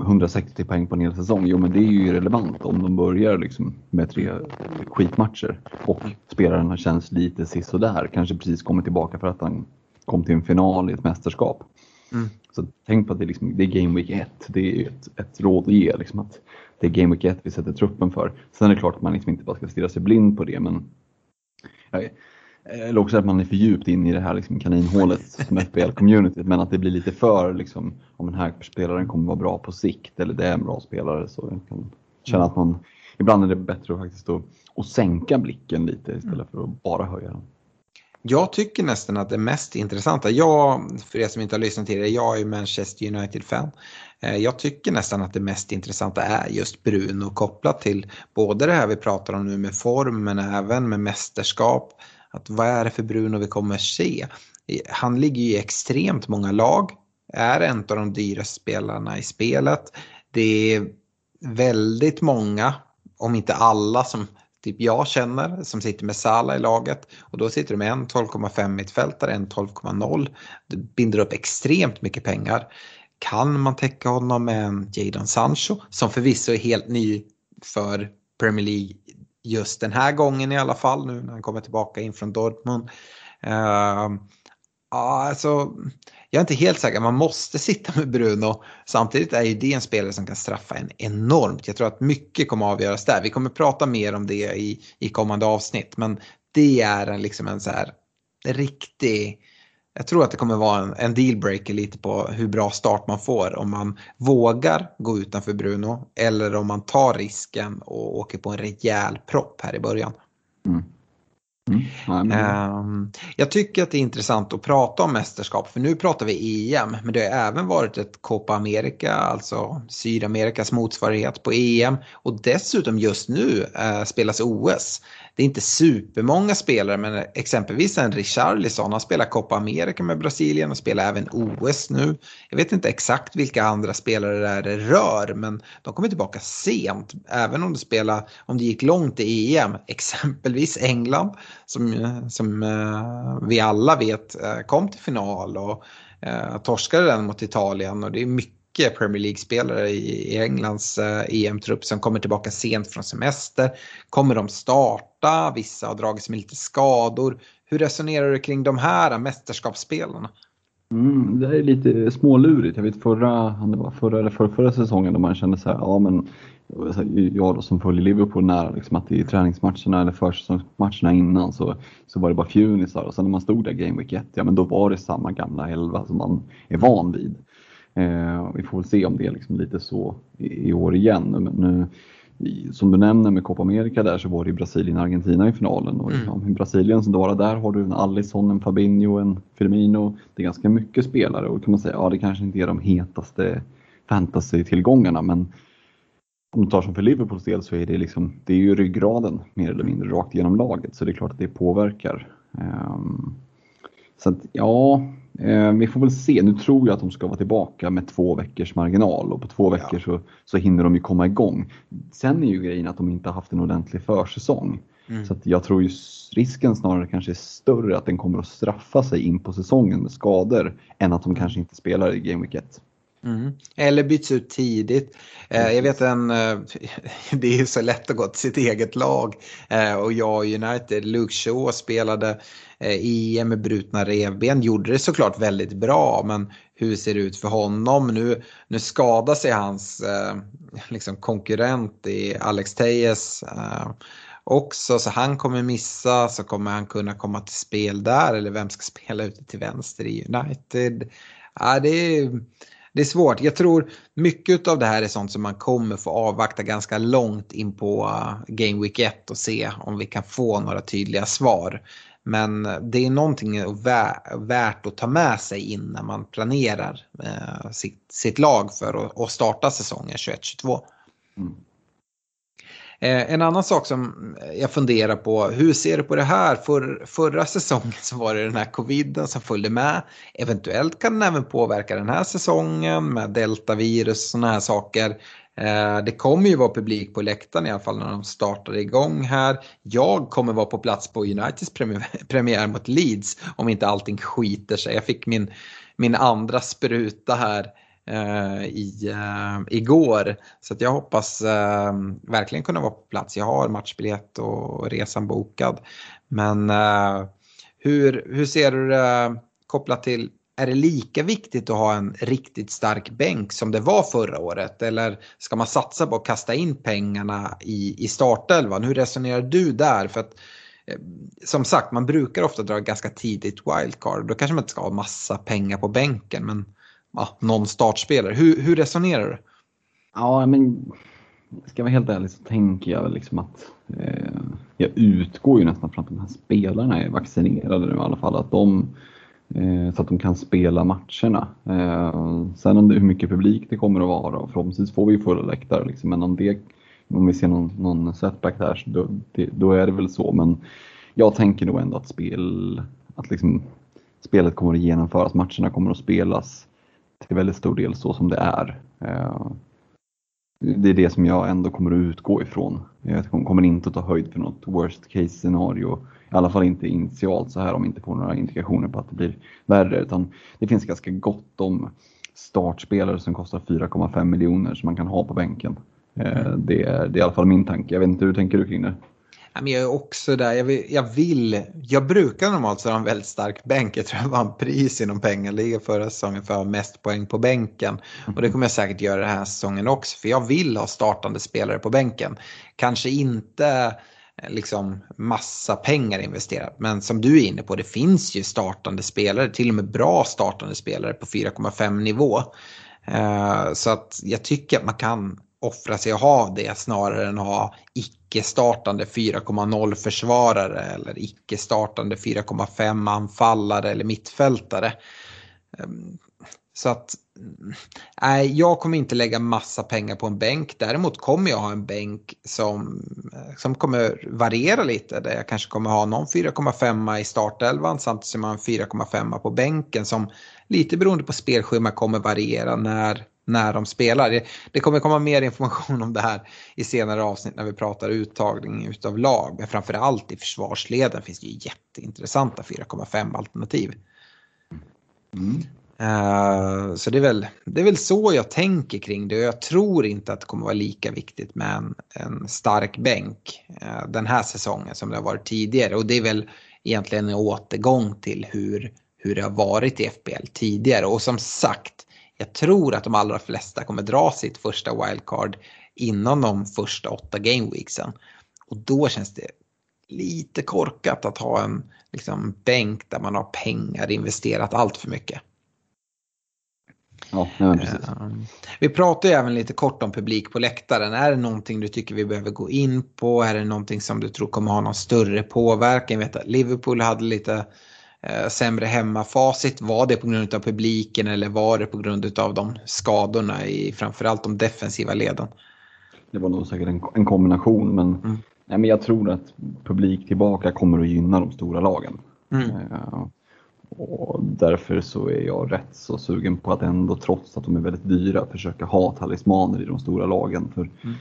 160 poäng på en hel säsong. Jo men det är ju relevant om de börjar liksom med tre skitmatcher och spelaren känns lite sisådär. Kanske precis kommer tillbaka för att han kom till en final i ett mästerskap. Mm. Så tänk på att det, liksom, det är Game Week 1. Det är ett, ett råd att ge. Liksom att det är Game Week 1 vi sätter truppen för. Sen är det klart att man liksom inte bara ska stirra sig blind på det. Men, eller också att man är för djupt in i det här liksom kaninhålet som FBL-communityt. Men att det blir lite för, liksom, om den här spelaren kommer vara bra på sikt eller det är en bra spelare. Så jag kan känna att man, ibland är det bättre att faktiskt att, att sänka blicken lite istället för att bara höja den. Jag tycker nästan att det mest intressanta, jag, för er som inte har lyssnat tidigare, jag är ju Manchester United-fan. Eh, jag tycker nästan att det mest intressanta är just Bruno kopplat till både det här vi pratar om nu med form men även med mästerskap. Att vad är det för Bruno vi kommer se? Han ligger i extremt många lag, är en av de dyraste spelarna i spelet. Det är väldigt många, om inte alla, som typ jag känner som sitter med Sala i laget och då sitter du med en 12,5 mittfältare, en 12,0. Det binder upp extremt mycket pengar. Kan man täcka honom med en Jadon Sancho som förvisso är helt ny för Premier League just den här gången i alla fall nu när han kommer tillbaka in från Dortmund. Uh, Ja, alltså, jag är inte helt säker, man måste sitta med Bruno. Samtidigt är ju det en spelare som kan straffa en enormt. Jag tror att mycket kommer att avgöras där. Vi kommer prata mer om det i, i kommande avsnitt. Men det är en, liksom en så här riktig... Jag tror att det kommer vara en, en dealbreaker lite på hur bra start man får. Om man vågar gå utanför Bruno eller om man tar risken och åker på en rejäl propp här i början. Mm. Mm. Um, jag tycker att det är intressant att prata om mästerskap för nu pratar vi EM men det har även varit ett Copa America, alltså Sydamerikas motsvarighet på EM och dessutom just nu uh, spelas OS det är inte supermånga spelare men exempelvis en Richarlison, han spelar Copa America med Brasilien och spelar även OS nu. Jag vet inte exakt vilka andra spelare det är det rör men de kommer tillbaka sent. Även om det, spelar, om det gick långt i EM, exempelvis England som, som eh, vi alla vet eh, kom till final och eh, torskade den mot Italien och det är mycket mycket Premier League-spelare i Englands eh, e EM-trupp som kommer tillbaka sent från semester. Kommer de starta? Vissa har dragit sig med lite skador. Hur resonerar du kring de här mästerskapsspelarna? Mm, det är lite smålurigt. Jag vet förra, det var förra eller förra, förra säsongen då man kände så här, ja men jag då som följer Liverpool nära, liksom att i träningsmatcherna eller försäsongsmatcherna innan så, så var det bara fjunisar och sen när man stod där Game Week 1, ja men då var det samma gamla elva som man är van vid. Eh, vi får väl se om det är liksom lite så i, i år igen. Men nu, som du nämner med Copa America där så var det ju Brasilien och Argentina i finalen. Och mm. I Brasilien som bara där har du en Alisson, en Fabinho, en Firmino. Det är ganska mycket spelare och kan man säga, ja det kanske inte är de hetaste fantasy-tillgångarna men om du tar som för Liverpools del så är det, liksom, det är ju ryggraden mer eller mindre rakt genom laget så det är klart att det påverkar. Um, så att, ja, Eh, vi får väl se. Nu tror jag att de ska vara tillbaka med två veckors marginal och på två veckor så, så hinner de ju komma igång. Sen är ju grejen att de inte har haft en ordentlig försäsong. Mm. Så jag tror ju risken snarare kanske är större att den kommer att straffa sig in på säsongen med skador än att de kanske inte spelar i Game Week 1. Mm. Eller byts ut tidigt. Eh, jag vet en, eh, *laughs* det är så lätt att gå till sitt eget lag eh, och jag och United, Luke Shaw spelade EM med brutna revben, gjorde det såklart väldigt bra men hur ser det ut för honom? Nu, nu skadar sig hans liksom, konkurrent i Alex Tejes också så han kommer missa så kommer han kunna komma till spel där eller vem ska spela ute till vänster i United? Ja, det är det är svårt. Jag tror mycket av det här är sånt som man kommer få avvakta ganska långt in på eh, Game Week 1 och se om vi kan få några tydliga svar. Men eh, det är någonting värt att ta med sig innan man planerar eh, sitt, sitt, lag för att starta säsongen 21-22. Mm. Eh, en annan sak som jag funderar på, hur ser du på det här? För, förra säsongen så var det den här coviden som följde med. Eventuellt kan den även påverka den här säsongen med deltavirus och sådana här saker. Eh, det kommer ju vara publik på läktaren i alla fall när de startar igång här. Jag kommer vara på plats på Uniteds premiär *laughs* mot Leeds om inte allting skiter sig. Jag fick min, min andra spruta här Eh, i, eh, igår. Så jag hoppas eh, verkligen kunna vara på plats. Jag har matchbiljett och resan bokad. Men eh, hur, hur ser du det kopplat till är det lika viktigt att ha en riktigt stark bänk som det var förra året? Eller ska man satsa på att kasta in pengarna i, i startelvan? Hur resonerar du där? För att, eh, som sagt, man brukar ofta dra ganska tidigt wildcard. Då kanske man inte ska ha massa pengar på bänken. Men ja, någon startspelare. Hur, hur resonerar du? Ja, men ska jag vara helt ärlig så tänker jag liksom att eh, jag utgår ju nästan från att de här spelarna är vaccinerade nu i alla fall. Att de, eh, så att de kan spela matcherna. Eh, sen om det, hur mycket publik det kommer att vara och förhoppningsvis får vi fulla läktare. Liksom, men om, det, om vi ser någon, någon setback där då, det, då är det väl så. Men jag tänker nog ändå att spel, att liksom, spelet kommer att genomföras, matcherna kommer att spelas till väldigt stor del så som det är. Eh, det är det som jag ändå kommer att utgå ifrån. Jag kommer inte att ta höjd för något worst case scenario. I alla fall inte initialt så här om vi inte får några indikationer på att det blir värre. Utan det finns ganska gott om startspelare som kostar 4,5 miljoner som man kan ha på bänken. Eh, det är, det är i alla fall min tanke. Jag vet inte hur tänker du kring det? Jag är också där, jag vill, jag vill, jag brukar normalt ha en väldigt stark bänk. Jag tror jag vann pris inom pengarliga förra säsongen för att ha mest poäng på bänken. Och det kommer jag säkert göra den här säsongen också, för jag vill ha startande spelare på bänken. Kanske inte eh, liksom massa pengar investerat. Men som du är inne på, det finns ju startande spelare, till och med bra startande spelare på 4,5 nivå. Eh, så att jag tycker att man kan offra sig och ha det snarare än ha icke-startande 4,0 försvarare eller icke-startande 4,5 anfallare eller mittfältare. Ehm, så att nej, jag kommer inte lägga massa pengar på en bänk. Däremot kommer jag ha en bänk som, som kommer variera lite. Där jag kanske kommer ha någon 4,5 i startelvan samtidigt som jag har en 4,5 på bänken som lite beroende på spelschema kommer variera när när de spelar. Det, det, kommer komma mer information om det här i senare avsnitt när vi pratar uttagning utav lag. Men framförallt i försvarsleden finns det ju jätteintressanta 4,5 alternativ. Mm. Uh, så det är, väl, det är väl så jag tänker kring det. Jag tror inte att det kommer vara lika viktigt med en, en stark bänk uh, den här säsongen som det har varit tidigare. Och det är väl egentligen en återgång till hur, hur det har varit i FBL tidigare. Och som sagt, jag tror att de allra flesta kommer dra sitt första wildcard innan de första åtta gameweeksen. Och då känns det lite korkat att ha en liksom, bänk där man har pengar investerat allt för mycket. Ja. Ehm, vi pratar ju även lite kort om publik på läktaren. Är det någonting du tycker vi behöver gå in på? Är det någonting som du tror kommer ha någon större påverkan? Jag vet att Liverpool hade lite sämre hemmafacit. Var det på grund av publiken eller var det på grund av de skadorna i framförallt de defensiva leden? Det var nog säkert en, en kombination men, mm. nej, men jag tror att publik tillbaka kommer att gynna de stora lagen. Mm. Uh, och därför så är jag rätt så sugen på att ändå, trots att de är väldigt dyra, försöka ha talismaner i de stora lagen. För mm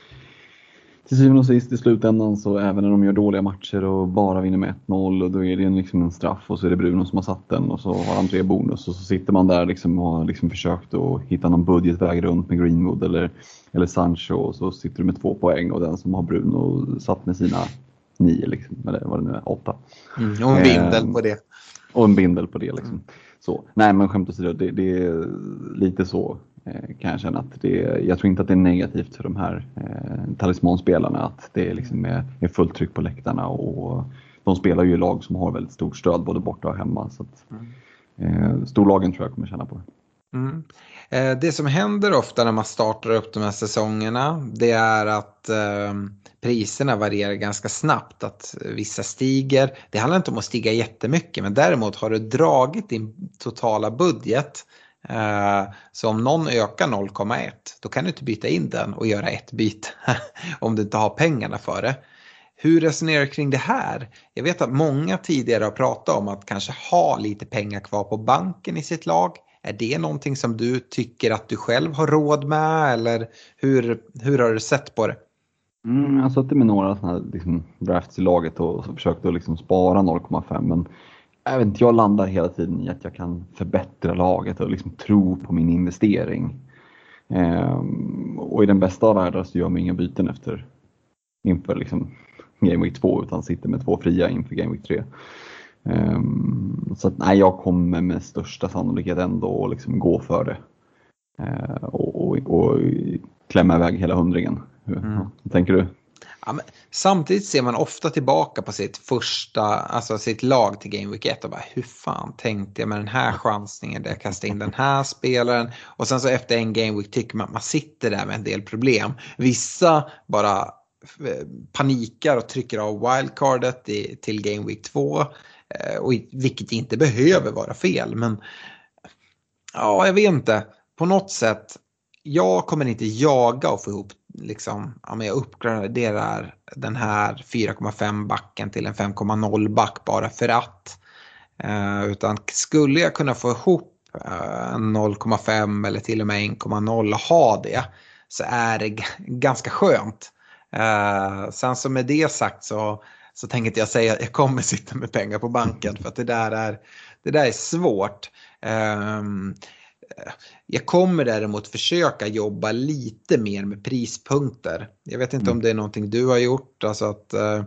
till syvende och sist i slutändan så även när de gör dåliga matcher och bara vinner med 1-0 och då är det liksom en straff och så är det Bruno som har satt den och så har han tre bonus och så sitter man där liksom och har liksom försökt att hitta någon budgetväg runt med Greenwood eller, eller Sancho och så sitter du med två poäng och den som har Bruno satt med sina nio liksom, eller vad det nu är, åtta. Mm, och en bindel eh, på det. Och en bindel på det liksom. Mm. Så, nej men skämt åsido, det, det är lite så kan jag känna att det, jag tror inte att det är negativt för de här eh, talismanspelarna att det liksom är, är fullt tryck på läktarna och de spelar ju i lag som har väldigt stort stöd både borta och hemma. Så att, eh, storlagen tror jag kommer känna på det. Mm. Eh, det som händer ofta när man startar upp de här säsongerna det är att eh, priserna varierar ganska snabbt. Att vissa stiger. Det handlar inte om att stiga jättemycket men däremot har du dragit din totala budget Eh, Eh, så om någon ökar 0,1 då kan du inte byta in den och göra ett byte *laughs* om du inte har pengarna för det. Hur resonerar du kring det här? Jag vet att många tidigare har pratat om att kanske ha lite pengar kvar på banken i sitt lag. Är det någonting som du tycker att du själv har råd med eller hur, hur har du sett på det? Mm, jag har suttit med några sådana här liksom, drafts i laget och försökt att liksom spara 0,5 men jag, vet inte, jag landar hela tiden i att jag kan förbättra laget och liksom tro på min investering. Ehm, och i den bästa av världar så gör man inga byten efter inför liksom Game Week 2 utan sitter med två fria inför Game Week 3. Ehm, så att, nej, jag kommer med största sannolikhet ändå liksom gå för det. Ehm, och, och, och klämma iväg hela hundringen. Hur, mm. tänker du? Ja, samtidigt ser man ofta tillbaka på sitt första, alltså sitt lag till Game Week 1 och bara hur fan tänkte jag med den här chansningen där jag kastade in den här spelaren och sen så efter en Game Week tycker man att man sitter där med en del problem. Vissa bara eh, panikar och trycker av wildcardet i, till Game Week 2. Eh, och, vilket inte behöver vara fel men ja, jag vet inte. På något sätt, jag kommer inte jaga och få ihop liksom, ja, men jag uppgraderar den här 4,5 backen till en 5,0 back bara för att. Eh, utan skulle jag kunna få ihop eh, 0,5 eller till och med 1,0 och ha det så är det ganska skönt. Eh, sen så med det sagt så, så tänker inte jag säga att jag kommer sitta med pengar på banken för att det där är, det där är svårt. Ehm, jag kommer däremot försöka jobba lite mer med prispunkter. Jag vet inte mm. om det är någonting du har gjort, alltså att uh,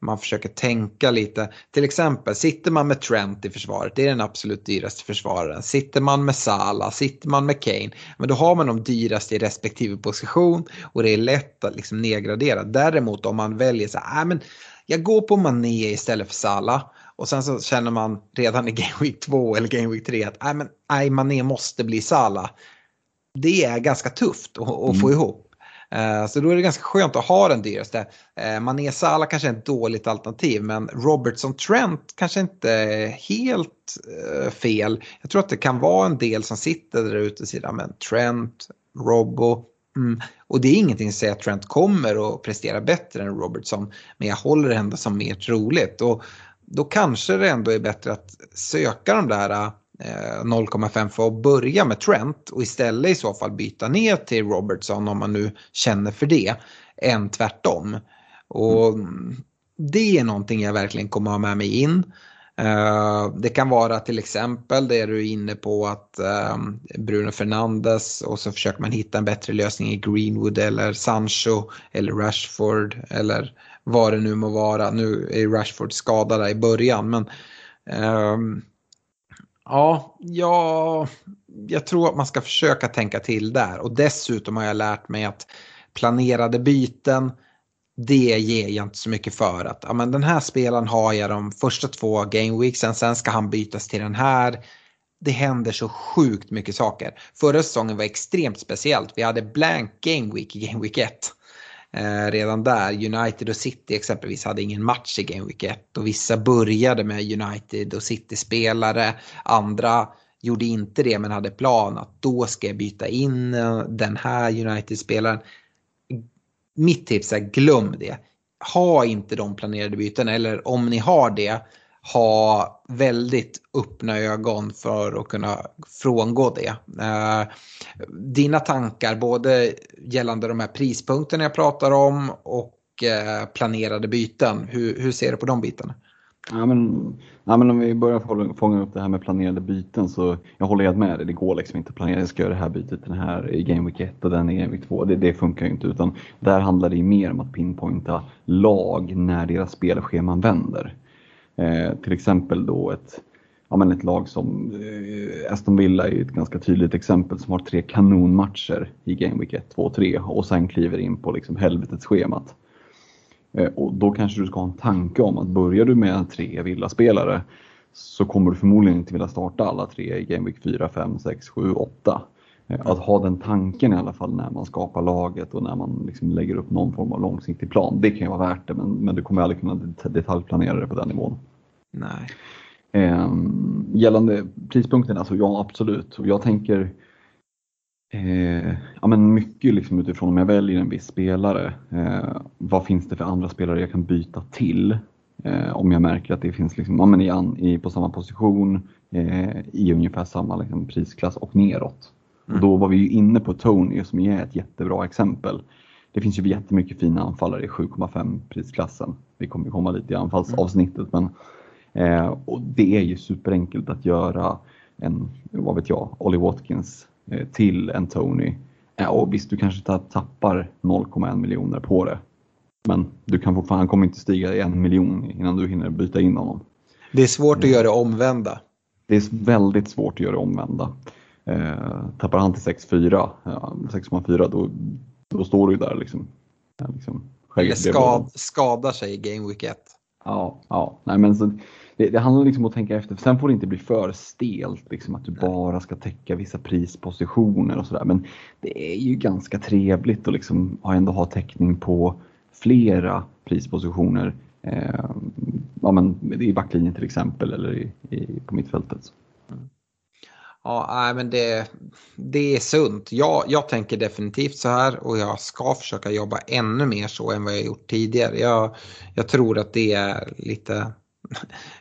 man försöker tänka lite. Till exempel, sitter man med Trent i försvaret, det är den absolut dyraste försvararen. Sitter man med Salah, sitter man med Kane, men då har man de dyraste i respektive position och det är lätt att liksom nedgradera. Däremot om man väljer så här, äh, men jag går på Mané istället för Salah och sen så känner man redan i Game Week 2 eller Game Week 3 att nej, men, nej, Mané måste bli Sala. Det är ganska tufft att, att mm. få ihop. Uh, så då är det ganska skönt att ha den dyraste. Uh, Mané Salah kanske är ett dåligt alternativ men Robertson Trent kanske inte är helt uh, fel. Jag tror att det kan vara en del som sitter där ute och säger men Trent, Robbo. Mm. Och det är ingenting som säger att Trent kommer att prestera bättre än Robertson. Men jag håller det ändå som mer troligt. Och då kanske det ändå är bättre att söka de där eh, 0,5 för att börja med Trent och istället i så fall byta ner till Robertson om man nu känner för det, än tvärtom. Och mm. det är någonting jag verkligen kommer ha med mig in. Uh, det kan vara till exempel det du är inne på att uh, Bruno Fernandes och så försöker man hitta en bättre lösning i Greenwood eller Sancho eller Rashford eller vad det nu må vara. Nu är Rashford skadad i början men um, ja, ja, jag tror att man ska försöka tänka till där och dessutom har jag lärt mig att planerade byten det ger jag inte så mycket för. att ja, men Den här spelaren har jag de första två gameweeksen, sen ska han bytas till den här. Det händer så sjukt mycket saker. Förra säsongen var extremt speciellt. Vi hade blank gameweek i gameweek 1. Eh, redan där, United och City exempelvis hade ingen match i gameweek 1 och vissa började med United och City-spelare. Andra gjorde inte det men hade plan att då ska jag byta in eh, den här United-spelaren mitt tips är glöm det. Ha inte de planerade byten eller om ni har det, ha väldigt öppna ögon för att kunna frångå det. Eh, dina tankar både gällande de här prispunkterna jag pratar om och eh, planerade byten, hur, hur ser du på de bitarna? Ja, men, ja, men om vi börjar fånga upp det här med planerade byten så jag håller helt med dig. Det går liksom inte att planera. Jag ska göra det här bytet den här i Game Week 1 och den i Game Week 2. Det, det funkar ju inte utan där handlar det mer om att pinpointa lag när deras spelscheman vänder. Eh, till exempel då ett, ja, men ett lag som eh, Aston Villa är ett ganska tydligt exempel som har tre kanonmatcher i Game Week 1, 2 och 3 och sen kliver in på liksom helvetets schemat. Eh, och då kanske du ska ha en tanke om att börjar du med tre villaspelare så kommer du förmodligen inte vilja starta alla tre i Game Week 4, 5, 6, 7, 8. Att ha den tanken i alla fall när man skapar laget och när man liksom lägger upp någon form av långsiktig plan. Det kan ju vara värt det men, men du kommer aldrig kunna detaljplanera det på den nivån. Nej. Eh, gällande prispunkterna, alltså ja absolut. Och jag tänker Eh, ja, men mycket liksom utifrån om jag väljer en viss spelare. Eh, vad finns det för andra spelare jag kan byta till? Eh, om jag märker att det finns liksom, ja, men i, an, i, på samma position eh, i ungefär samma liksom, prisklass och neråt. Mm. Och då var vi ju inne på Tony som är ett jättebra exempel. Det finns ju jättemycket fina anfallare i 7,5 prisklassen. Vi kommer komma lite i anfallsavsnittet men eh, och det är ju superenkelt att göra en, vad vet jag, Ollie Watkins Eh, till en Tony. Ja, och visst, du kanske tappar 0,1 miljoner på det. Men du kan fortfarande, han kommer inte stiga i en miljon innan du hinner byta in honom. Det är svårt att göra omvända. Det är väldigt svårt att göra omvända. Eh, tappar han till 6,4, ja, 6,4 då, då står du ju där liksom. liksom Eller skad, skadar sig i Game Week 1. Ja, ja. Nej, men så, det, det, handlar liksom om att tänka efter. Sen får det inte bli för stelt, liksom att du bara ska täcka vissa prispositioner och sådär. Men det är ju ganska trevligt att liksom ändå ha täckning på flera prispositioner eh, ja, men i backlinjen till exempel eller i, i, på mittfältet. Ja, men det, det är sunt. Jag, jag tänker definitivt så här och jag ska försöka jobba ännu mer så än vad jag gjort tidigare. Jag, jag tror att det är lite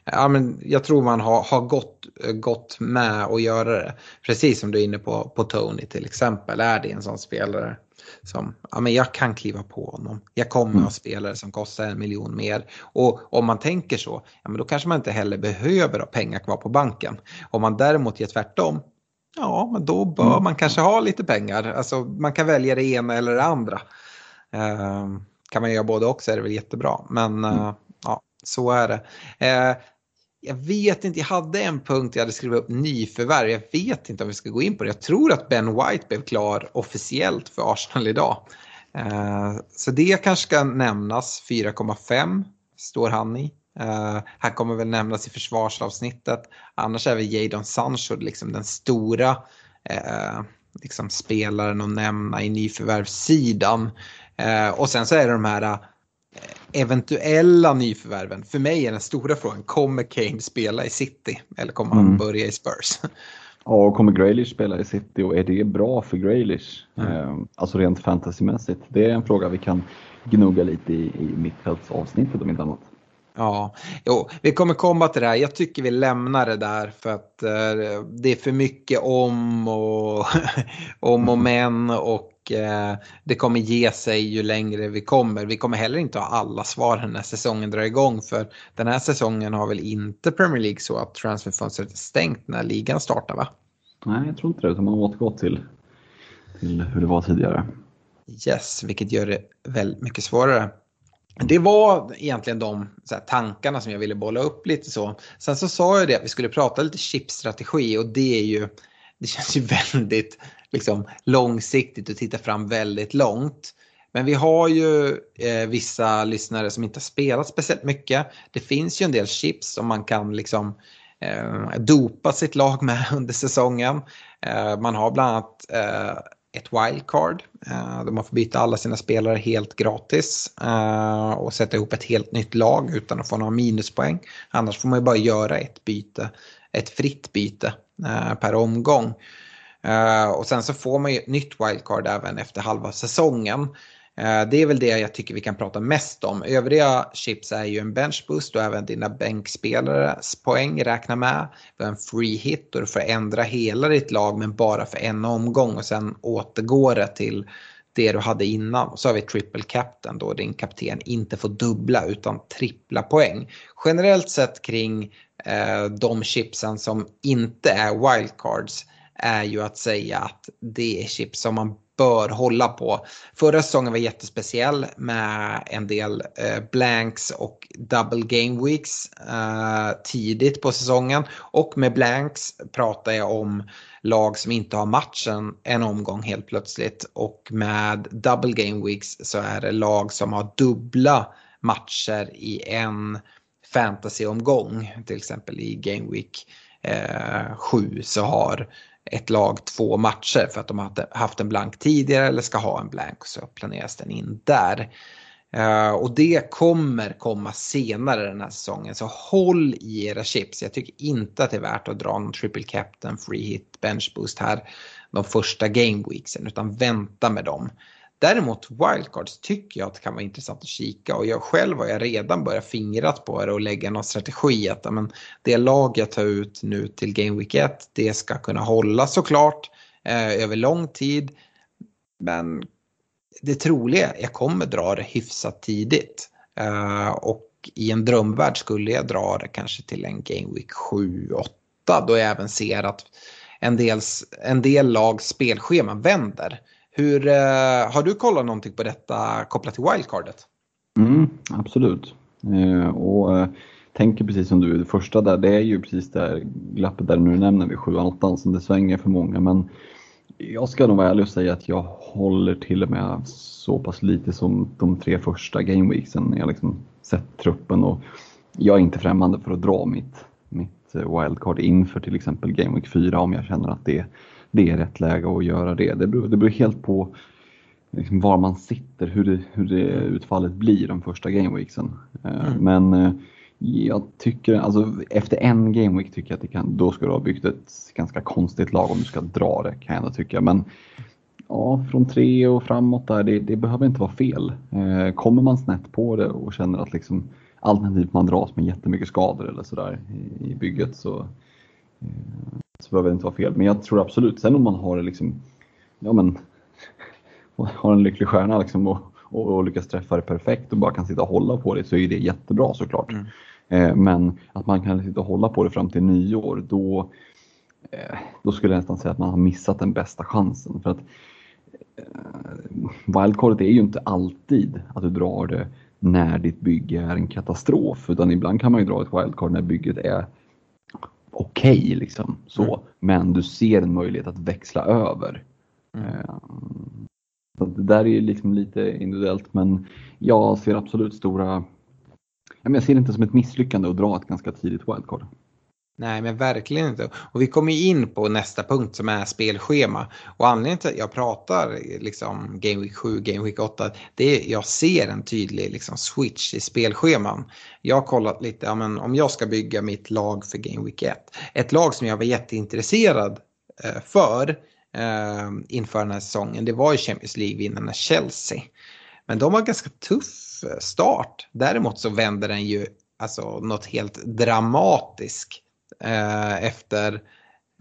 Ja, men jag tror man har, har gått, gått med att göra det. Precis som du är inne på, på Tony till exempel. Är det en sån spelare som, ja men jag kan kliva på honom. Jag kommer mm. ha spelare som kostar en miljon mer. Och om man tänker så, ja men då kanske man inte heller behöver ha pengar kvar på banken. Om man däremot gör tvärtom, ja men då bör mm. man kanske ha lite pengar. Alltså man kan välja det ena eller det andra. Uh, kan man göra både och så är det väl jättebra. Men uh, så är det. Eh, jag vet inte, jag hade en punkt jag hade skrivit upp nyförvärv. Jag vet inte om vi ska gå in på det. Jag tror att Ben White blev klar officiellt för Arsenal idag. Eh, så det kanske ska nämnas. 4,5 står han i. Eh, uh, han kommer väl nämnas i försvarsavsnittet. Annars är väl Jadon Sancho liksom den stora uh, liksom spelaren att nämna i nyförvärvssidan. Uh, och sen så är det de här eventuella nyförvärven. För mig är den stora frågan, kommer Kane spela i City eller kommer han mm. börja i Spurs? *laughs* Ja, kommer Graylish spela i City och är det bra för Graylish? Mm. Eh, alltså rent fantasymässigt. Det är en fråga vi kan gnugga lite i, i mittfältsavsnittet om inte annat. Ja, jo, vi kommer komma till det här. Jag tycker vi lämnar det där för att eh, det är för mycket om och *laughs* om och *laughs* men och eh, det kommer ge sig ju längre vi kommer. Vi kommer heller inte ha alla svar när säsongen drar igång för den här säsongen har väl inte Premier League så att transferfönstret är stängt när ligan startar va? Nej, jag tror inte det utan man återgått till, till hur det var tidigare. Yes, vilket gör det väldigt mycket svårare. Det var egentligen de här, tankarna som jag ville bolla upp lite så. Sen så sa jag det att vi skulle prata lite chipstrategi och det är ju, det känns ju *laughs* väldigt liksom, långsiktigt och titta fram väldigt långt. Men vi har ju eh, vissa lyssnare som inte har spelat speciellt mycket. Det finns ju en del chips som man kan liksom eh, dopa sitt lag med *laughs* under säsongen. Eh, man har bland annat eh, ett wildcard. Eh, där man får byta alla sina spelare helt gratis eh, och sätta ihop ett helt nytt lag utan att få några minuspoäng. Annars får man ju bara göra ett byte, ett fritt byte eh, per omgång. Eh, och sen så får man ju ett nytt wildcard även efter halva säsongen. Uh, det är väl det jag tycker vi kan prata mest om. Övriga chips är ju en benchboost och även dina bänkspelares poäng räkna med. Du har en free hit och du får ändra hela ditt lag men bara för en omgång och sen återgår det till det du hade innan. Och så har vi triple captain då din kapten inte får dubbla utan trippla poäng. Generellt sett kring eh, de chipsen som inte är wildcards är ju att säga att det är chips som man bör hålla på. Förra säsongen var jättespeciell med en del eh, blanks och double game weeks eh, tidigt på säsongen. Och med blanks pratar jag om lag som inte har matchen en omgång helt plötsligt. Och med double game weeks så är det lag som har dubbla matcher i en fantasyomgång. Till exempel i game week 7 eh, så har ett lag två matcher för att de har haft en blank tidigare eller ska ha en blank så planeras den in där. Eh, och det kommer komma senare den här säsongen så håll i era chips. Jag tycker inte att det är värt att dra någon triple captain, free hit, bench boost här de första game weeksen utan vänta med dem. Däremot wildcards tycker jag att det kan vara intressant att kika och jag själv har jag redan börjat fingrat på det och lägga någon strategi att men, det lag jag tar ut nu till Game Week 1 det ska kunna hålla såklart eh, över lång tid. Men det troliga är att jag kommer dra det hyfsat tidigt. Eh, och i en drömvärld skulle jag dra det kanske till en Game Week 7-8 då jag även ser att en del, en del lags spelschema vänder. Hur, eh, har du kollat någonting på detta kopplat till wildcardet? Mm, absolut. Eh, och eh, tänker precis som du, det första där, det är ju precis det glappet där nu nämner vid 7 8 som det svänger för många. Men jag ska nog vara ärlig och säga att jag håller till och med så pass lite som de tre första gameweeksen när jag liksom sett truppen och jag är inte främmande för att dra mitt, mitt eh, wildcard inför till exempel Gameweek 4 om jag känner att det det är rätt läge att göra det. Det beror, det beror helt på liksom var man sitter, hur det, hur det utfallet blir de första gameweeksen. Eh, Mm. Men eh, jag tycker, alltså efter en gameweek tycker jag att det kan, då ska du ha byggt ett ganska konstigt lag om du ska dra det kan jag ändå tycka. Men ja, från tre och framåt där, det, det behöver inte vara fel. Eh, Kommer man snett på det och känner att liksom alternativt man dras med jättemycket skador eller sådär i, i bygget så, eh, så behöver det inte vara fel. Men jag tror absolut, sen om man har liksom, ja men *laughs* har en lycklig stjärna liksom och, och, och lyckas träffa det perfekt och bara kan sitta och hålla på det så är det jättebra såklart. Mm. Eh, men att man kan sitta och hålla på det fram till nyår då, eh, då skulle jag nästan säga att man har missat den bästa chansen. För att eh, Wildcardet är ju inte alltid att du drar det när ditt bygge är en katastrof utan ibland kan man ju dra ett wildcard när bygget är okej liksom så. Mm. Men du ser en möjlighet att växla över. Mm. Eh, Så det där är ju liksom lite individuellt men jag ser absolut stora Jag ser det inte som ett misslyckande att dra ett ganska tidigt wildcard. Nej, men verkligen inte. Och vi kommer in på nästa punkt som är spelschema. Och anledningen till att jag pratar liksom Game Week 7, Game Week 8, det är jag ser en tydlig liksom, switch i spelscheman. Jag har kollat lite, ja, men om jag ska bygga mitt lag för Game Week 1. Ett lag som jag var jätteintresserad eh, för eh, inför den här säsongen, det var ju Champions League-vinnarna Chelsea. Men de har ganska tuff eh, start. Däremot så vänder den ju alltså något helt dramatiskt efter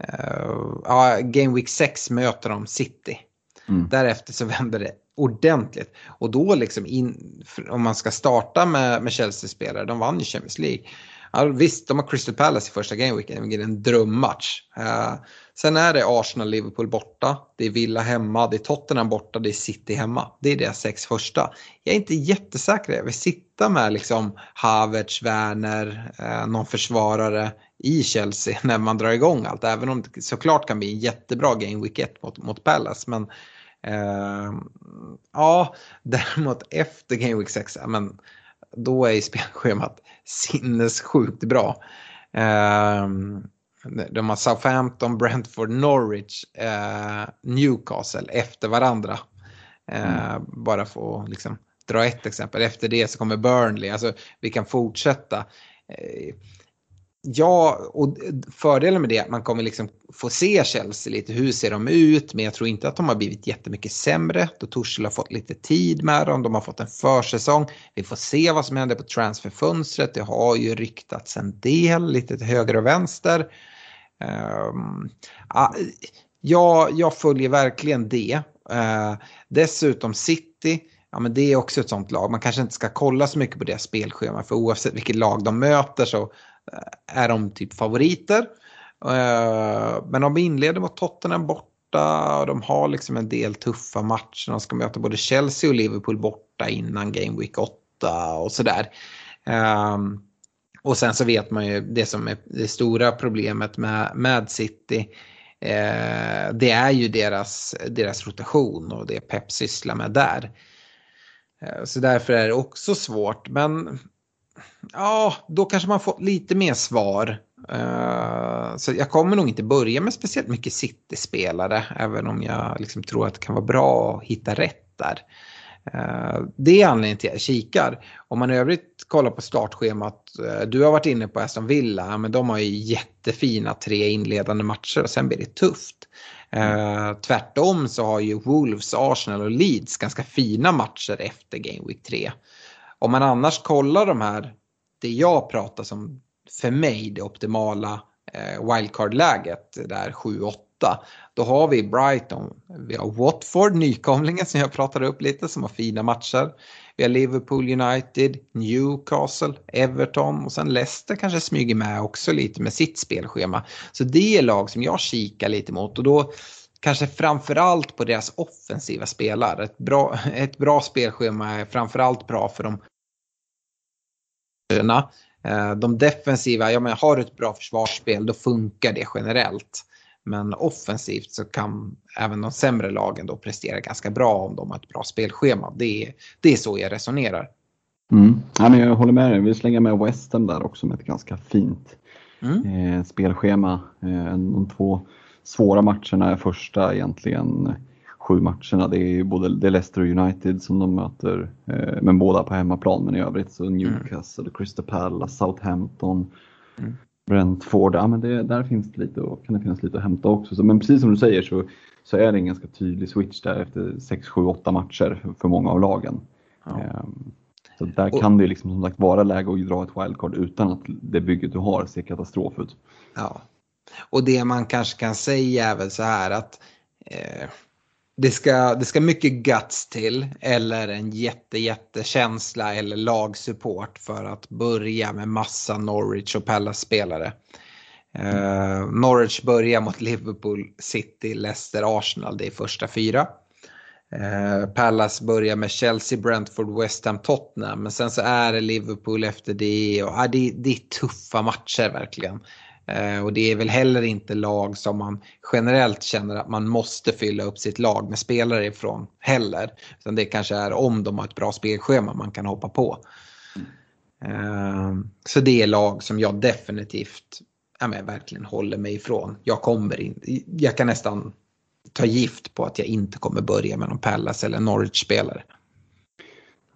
eh, ja, Game Week 6 möter de City. Mm. Därefter så vänder det ordentligt. Och då liksom in, om man ska starta med, med Chelsea-spelare, de vann ju Champions League. Ja, visst, de har Crystal Palace i första gameweeken, vilket är en drömmatch. Eh, sen är det Arsenal-Liverpool borta, det är Villa hemma, det är Tottenham borta, det är City hemma. Det är deras sex första. Jag är inte jättesäker, jag vill sitta med liksom Havertz, Werner, eh, någon försvarare i Chelsea *laughs* när man drar igång allt. Även om det såklart kan bli en jättebra game week 1 mot, mot Palace. Men eh, ja, *laughs* däremot efter game week 6, ja, men då är spelschemat *laughs* sinnessjukt bra. Eh, de har Southampton, Brentford, Norwich, eh, Newcastle efter varandra. Eh, bara för att liksom, dra ett exempel. Efter det så kommer Burnley. Alltså, vi kan fortsätta. Eh, Ja, och fördelen med det är att man kommer liksom få se Chelsea lite, hur ser de ut? Men jag tror inte att de har blivit jättemycket sämre. Då Torshäll har fått lite tid med dem, de har fått en försäsong. Vi får se vad som händer på transferfönstret. Det har ju ryktats en del, lite till höger och vänster. Um, ja, jag följer verkligen det. Uh, dessutom City, ja men det är också ett sånt lag. Man kanske inte ska kolla så mycket på deras spelschema för oavsett vilket lag de möter så Eh, är de typ favoriter. Eh, men de inleder mot Tottenham borta och de har liksom en del tuffa matcher. De ska möta både Chelsea och Liverpool borta innan Game Week 8 och sådär. Eh, och sen så vet man ju det som är det stora problemet med, med City. det är ju deras, deras rotation och det Pep sysslar med där. Så därför är det också svårt. Men ja, då kanske man får lite mer svar. Uh, så jag kommer nog inte börja med speciellt mycket City-spelare, även om jag liksom tror att det kan vara bra att hitta rätt där. Uh, det är anledningen till att jag kikar. Om man i övrigt kollar på startschemat, uh, du har varit inne på Aston Villa, men de har ju jättefina tre inledande matcher och sen blir det tufft. Uh, tvärtom så har ju Wolves, Arsenal och Leeds ganska fina matcher efter Game Week 3. Om man annars kollar de här, det jag pratar som för mig det optimala eh, wildcard-läget, där 7-8, då har vi Brighton, vi har Watford, nykomlingen som jag pratade upp lite, som har fina matcher. Vi har Liverpool United, Newcastle, Everton och sen Leicester kanske smyger med också lite med sitt spelschema. Så det är lag som jag kikar lite mot och då kanske framförallt på deras offensiva spelare. Ett bra, ett bra spelschema är framförallt bra för de de defensiva, ja men har du ett bra försvarsspel då funkar det generellt. Men offensivt så kan även de sämre lagen då prestera ganska bra om de har ett bra spelschema. Det är, det är så jag resonerar. Mm. Ja, men jag håller med dig. Vi slänger med West Ham där också med ett ganska fint Mm. eh, spelschema. Eh, de två svåra matcherna är första egentligen sju matcherna. Det är både det är Leicester United som de möter, eh, men båda på hemmaplan. Men i övrigt så Newcastle, mm. Crystal Palace, Southampton, mm. Brentford. Ja, men det, där finns det lite och, kan det finnas lite att hämta också. Så, men precis som du säger så, så är det en ganska tydlig switch där efter 6, 7, 8 matcher för, många av lagen. Ja. Um, så där och, kan det liksom som sagt vara läge att dra ett wildcard utan att det bygget du har ser katastrof ut. Ja, och det man kanske kan säga är väl så här att eh, det, ska, det ska mycket guts till eller en jätte, jättekänsla eller lagsupport för att börja med massa Norwich och Palace-spelare. Eh, Norwich börjar mot Liverpool, City, Leicester, Arsenal. Det är första fyra. Eh, Palace börjar med Chelsea, Brentford, West Ham, Tottenham. Men sen så är det Liverpool efter det. Och, ah, det, det är tuffa matcher verkligen. Eh, och det är väl heller inte lag som man generellt känner att man måste fylla upp sitt lag med spelare ifrån heller. Utan det kanske är om de har ett bra spelschema man kan hoppa på. Eh, så det är lag som jag definitivt ja, men verkligen håller mig ifrån. Jag kommer in, jag kan nästan ta gift på att jag inte kommer börja med någon Pallas eller Norwich-spelare.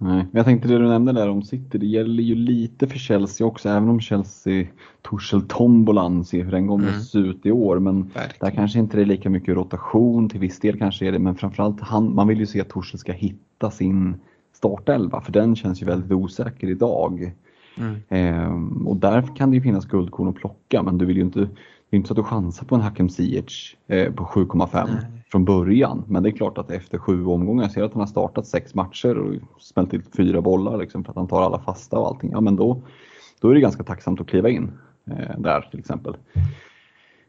Nej, jag tänkte det du nämnde där om City, det gäller ju lite för Chelsea också, även om Chelsea, Torshäll Tombolan, ser hur den kommer mm. se ut i år. Men Verkligen. där kanske inte det är lika mycket rotation, till viss del kanske är det, men framförallt han, man vill ju se att Torshäll ska hitta sin startelva, för den känns ju väldigt osäker idag. Mm. Ehm, och där kan det ju finnas guldkorn att plocka, men du vill ju inte, det är inte så att du chansar på en Hakem Ziyech eh, på 7,5 från början. Men det är klart att efter sju omgångar, jag ser att han har startat sex matcher och smält till fyra bollar liksom för att han tar alla fasta och allting. Ja men då, då är det ganska tacksamt att kliva in eh, där till exempel.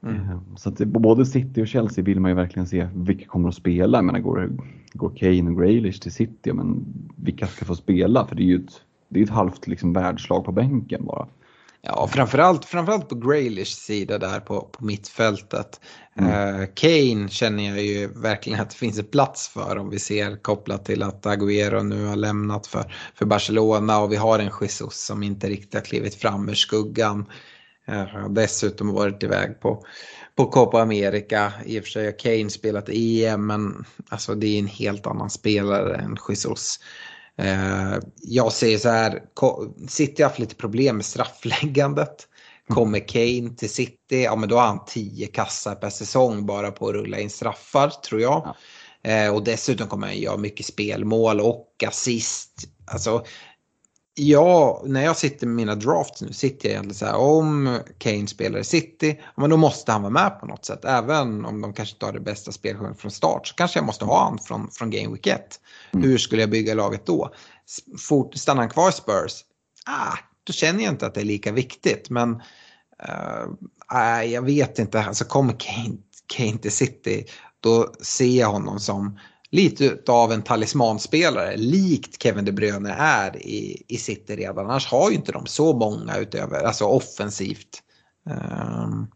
Mm. Eh, så att både City och Chelsea vill man ju verkligen se vilka kommer att spela. Jag menar, går, går Kane och Graylish till City, men vilka ska få spela? För det är ju ett, det är ett halvt liksom, världslag på bänken bara. Ja, framförallt, framförallt på Graylish sida där på, på mittfältet. Mm. Uh, Kane känner jag ju verkligen att det finns en plats för om vi ser kopplat till att Agüero nu har lämnat för, för Barcelona och vi har en Jesus som inte riktigt har klivit fram ur skuggan. Uh, dessutom varit iväg på, på Copa America. I och för sig har Kane spelat EM men alltså det är en helt annan spelare än Jesus. Eh, jag säger så här, City har haft lite problem med straffläggandet. Kommer Kane till City, ja men då har han tio kassar per säsong bara på att rulla in straffar tror jag. Ja. Eh, och dessutom kommer han göra mycket spelmål och assist. Alltså, ja, när jag sitter med mina drafts nu sitter jag egentligen så här om Kane spelar i City, men då måste han vara med på något sätt. Även om de kanske inte har det bästa spelskedet från start så kanske jag måste ha han från, från Game Week 1. Mm. Hur skulle jag bygga laget då? Fort, stannar han kvar i Spurs? Ah, då känner jag inte att det är lika viktigt. Men uh, jag vet inte, alltså kommer Kane, Kane till City då ser jag honom som lite av en talismanspelare, likt Kevin De Bruyne är i, i City redan. Annars har ju inte de så många utöver, alltså offensivt. Um,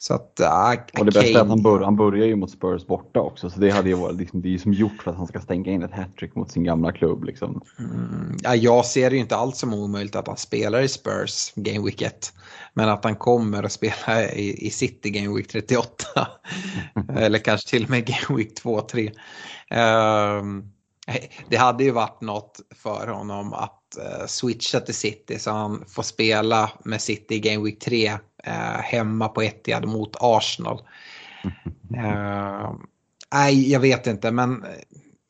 så att, äh, och det bästa är att han, bör, han börjar ju mot Spurs borta också, så det hade ju varit liksom, det är ju som gjort för att han ska stänga in ett hattrick mot sin gamla klubb. Liksom. Mm, ja, jag ser det ju inte alls som omöjligt att han spelar i Spurs Game Week 1. Men att han kommer att spela i, i City Game Week 38. *laughs* Eller kanske till och med Game Week 2-3. Um, det hade ju varit något för honom att uh, switcha till City så han får spela med City i Game Week 3 uh, hemma på Etihad mot Arsenal. Uh, *laughs* nej, jag vet inte men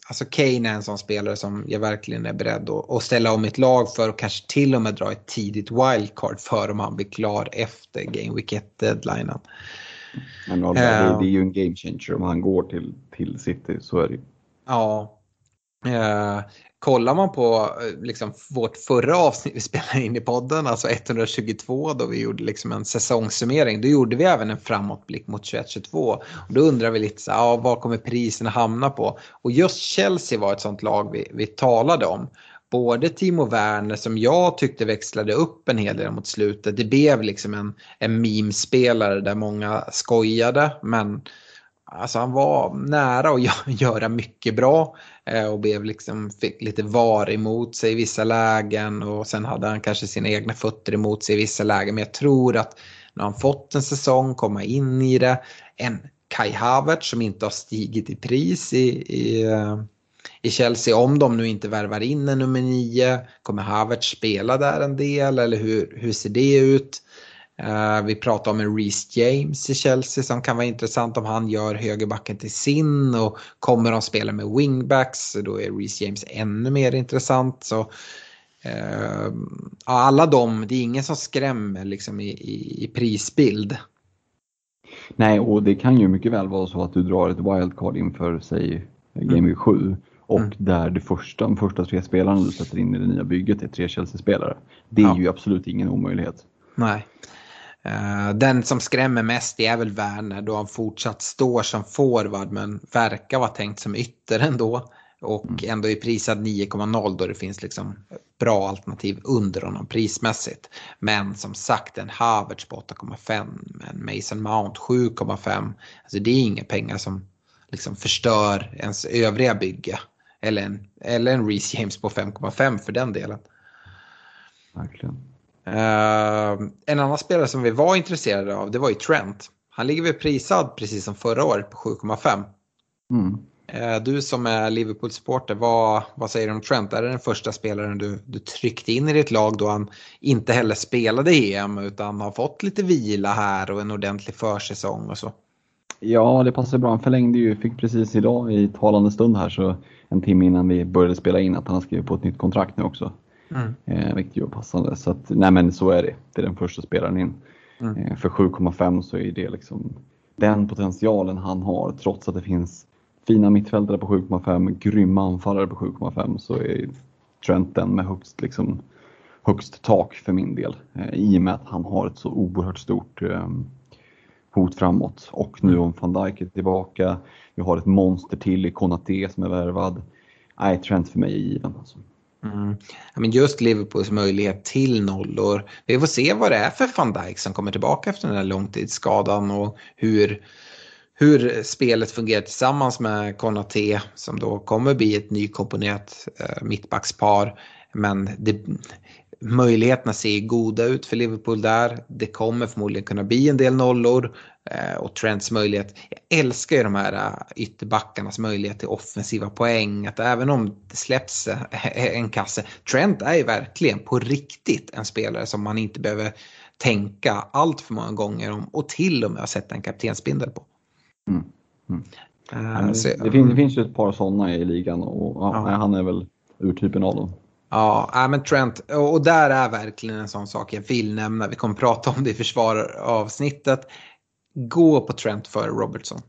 alltså Kane är en sån spelare som jag verkligen är beredd att, att ställa om mitt lag för och kanske till och med dra ett tidigt wildcard för om han blir klar efter Game Week 1-deadlinen. Men det, är ju en game changer om han går till, till City, så är det ju. Ja. Kollar man på eh, liksom, vårt förra avsnitt vi *laughs* spelade in i podden, alltså 122 då vi gjorde liksom en säsongssummering, då gjorde vi även en framåtblick mot 21-22. Och då undrar vi lite så ja, vad kommer priserna hamna på? Och just Chelsea var ett sånt lag vi, vi talade om. Både Timo Werner som jag tyckte växlade upp en hel del mot slutet. Det blev liksom en, en meme-spelare där många skojade. Men Alltså han var nära att *laughs* göra mycket bra eh, och blev liksom, fick lite var emot sig i vissa lägen och sen hade han kanske sina egna fötter emot sig i vissa lägen. Men jag tror att när han fått en säsong, komma in i det, en Kai Havertz som inte har stigit i pris i, i, eh, i Chelsea. Om de nu inte värvar in en nummer nio, kommer Havertz spela där en del eller hur, hur ser det ut? Uh, vi pratar om en Reece James i Chelsea som kan vara intressant om han gör högerbacken till sin och kommer de spela med wingbacks då är Reece James ännu mer intressant. Så, uh, alla de, det är ingen som skrämmer liksom i, i, i, prisbild. Nej, och det kan ju mycket väl vara så att du drar ett wildcard inför, säg, Game Week 7 och mm. där det första, de första tre spelarna du sätter in i det nya bygget är tre Chelsea-spelare. Det är ja. ju absolut ingen omöjlighet. Nej. Uh, den som skrämmer mest är väl Werner då han fortsatt står som forward men verkar vara tänkt som ytter ändå. Och mm. ändå är prisad 9,0 då det finns liksom bra alternativ under honom prismässigt. Men som sagt en Havertz på 8,5, en Mason Mount 7,5. Alltså det är inga pengar som liksom förstör ens övriga bygge. Eller en, eller en Reece James på 5,5 för den delen. Verkligen. Uh, en annan spelare som vi var intresserade av det var ju Trent. Han ligger väl prisad precis som förra året på 7,5. Mm. Uh, du som är Liverpool-supporter, vad, vad säger du om Trent? Är det den första spelaren du, du tryckte in i ditt lag då han inte heller spelade EM utan har fått lite vila här och en ordentlig försäsong och så? Ja, det passar bra. Han förlängde ju, fick precis idag i talande stund här, så en timme innan vi började spela in, att han har skrivit på ett nytt kontrakt nu också. Mm. Eh, vilket ju är passande. Så att, nej men så är det. Det är den första spelaren in. Mm. Eh, för 7,5 så är det liksom den potentialen han har, trots att det finns fina mittfältare på 7,5, grymma anfallare på 7,5 så är Trent den med högst, liksom, högst tak för min del. Eh, I och med att han har ett så oerhört stort eh, hot framåt. Och nu om van Dijk är tillbaka, vi har ett monster till i Konaté som är värvad. Nej, Trent för mig är given. Alltså. Mm. men just Liverpools möjlighet till nollor. Vi får se vad det är för van Dijk som kommer tillbaka efter den här långtidsskadan och hur, hur spelet fungerar tillsammans med Konaté som då kommer bli ett nykomponerat eh, mittbackspar. Men det, möjligheterna ser goda ut för Liverpool där. Det kommer förmodligen kunna bli en del nollor eh, och Trents möjlighet. Jag älskar ju de här eh, ytterbackarnas möjlighet till offensiva poäng. Att även om det släpps eh, en kasse. Trent är ju verkligen på riktigt en spelare som man inte behöver tänka allt för många gånger om och till och med ha sett en kaptensbindel på. Mm. Mm. Uh, så, det, finns, det, finns, ju ett par sådana i ligan och ja, ja. han är väl urtypen av dem. Ja, men Trent, och där är verkligen en sån sak jag vill nämna. Vi kommer prata om det i försvaravsnittet. Gå på Trent för Robertson.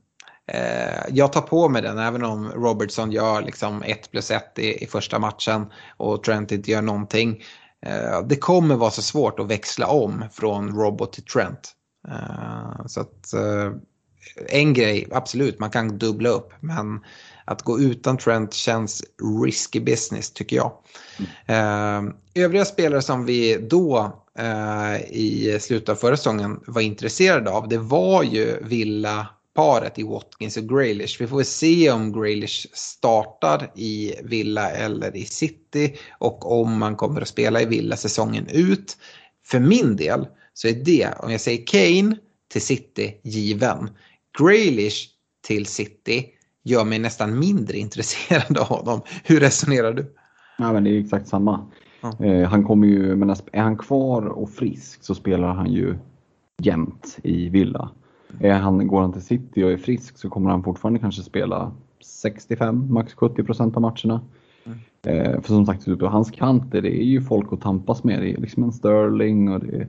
Eh, jag tar på mig den även om Robertson gör liksom 1 plus 1 i, i första matchen och Trent inte gör någonting. Eh, det kommer vara så svårt att växla om från Robot till Trent. Eh, så att en grej, absolut, man kan dubbla upp. Men att gå utan Trent känns risky business tycker jag. Mm. övriga spelare som vi då eh, i slutet av förra säsongen var intresserade av det var ju Villa paret i Watkins och Graylish. Vi får se om Graylish startar i Villa eller i City och om man kommer att spela i Villa säsongen ut. För min del så är det, om jag säger Kane till City, given. Graylish till City gör mig nästan mindre intresserad av honom. Hur resonerar du? Ja, men det är exakt samma. Eh, han kommer ju, men är han kvar och frisk så spelar han ju jämt i Villa. Är han, går han till City och är frisk så kommer han fortfarande kanske spela 65, max 70 procent av matcherna. Mm. Eh, för som sagt, på hans kanter, det är ju folk att tampas med. Det är liksom en Sterling och det är,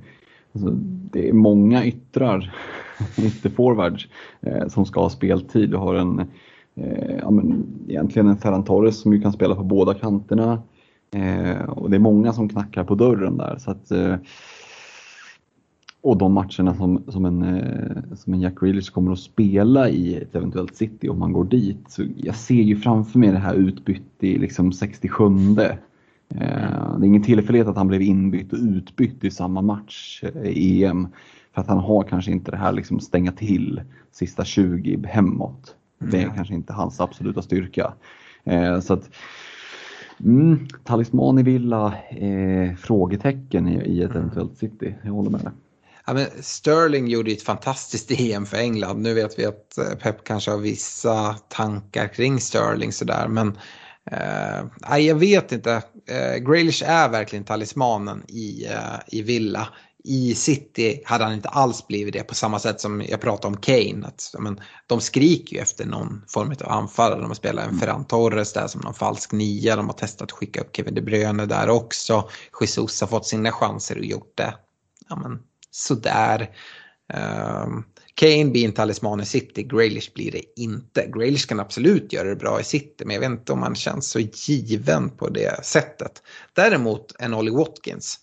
alltså, det är många yttrar, *laughs* ytterforwards, eh, som ska ha speltid. Du har en eh, ja, men egentligen en Ferran Torres som ju kan spela på båda kanterna. Eh, och det är många som knackar på dörren där. Så att, eh, och de matcherna som, som, en, eh, som en Jack Grealish kommer att spela i ett eventuellt City om man går dit. Så jag ser ju framför mig det här utbytt i liksom 67. Eh, det är ingen tillfällighet att han blev inbytt och utbytt i samma match eh, i EM. För att han har kanske inte det här liksom stänga till sista 20 hemåt. Det är kanske inte hans absoluta styrka. Eh, så att, mm, talisman i Villa, eh, frågetecken i, i ett mm. eventuellt City. Jag håller med dig. Ja, men Sterling gjorde ett fantastiskt *laughs* EM för England. Nu vet vi att eh, Pep kanske har vissa tankar kring Sterling sådär. Men eh, jag vet inte. Eh, Grealish är verkligen talismanen i, eh, i Villa. I City hade han inte alls blivit det på samma sätt som jag pratade om Kane. Att, men, de skriker ju efter någon form av anfallare. De har spelat en Ferran Torres där som någon falsk nia. De har testat att skicka upp Kevin De Bruyne där också. Jesus har fått sina chanser och gjort det ja, men, sådär. Um, Kane blir en talisman i City, Graylish blir det inte. Graylish kan absolut göra det bra i City men jag vet inte om han känns så given på det sättet. Däremot en Ollie Watkins.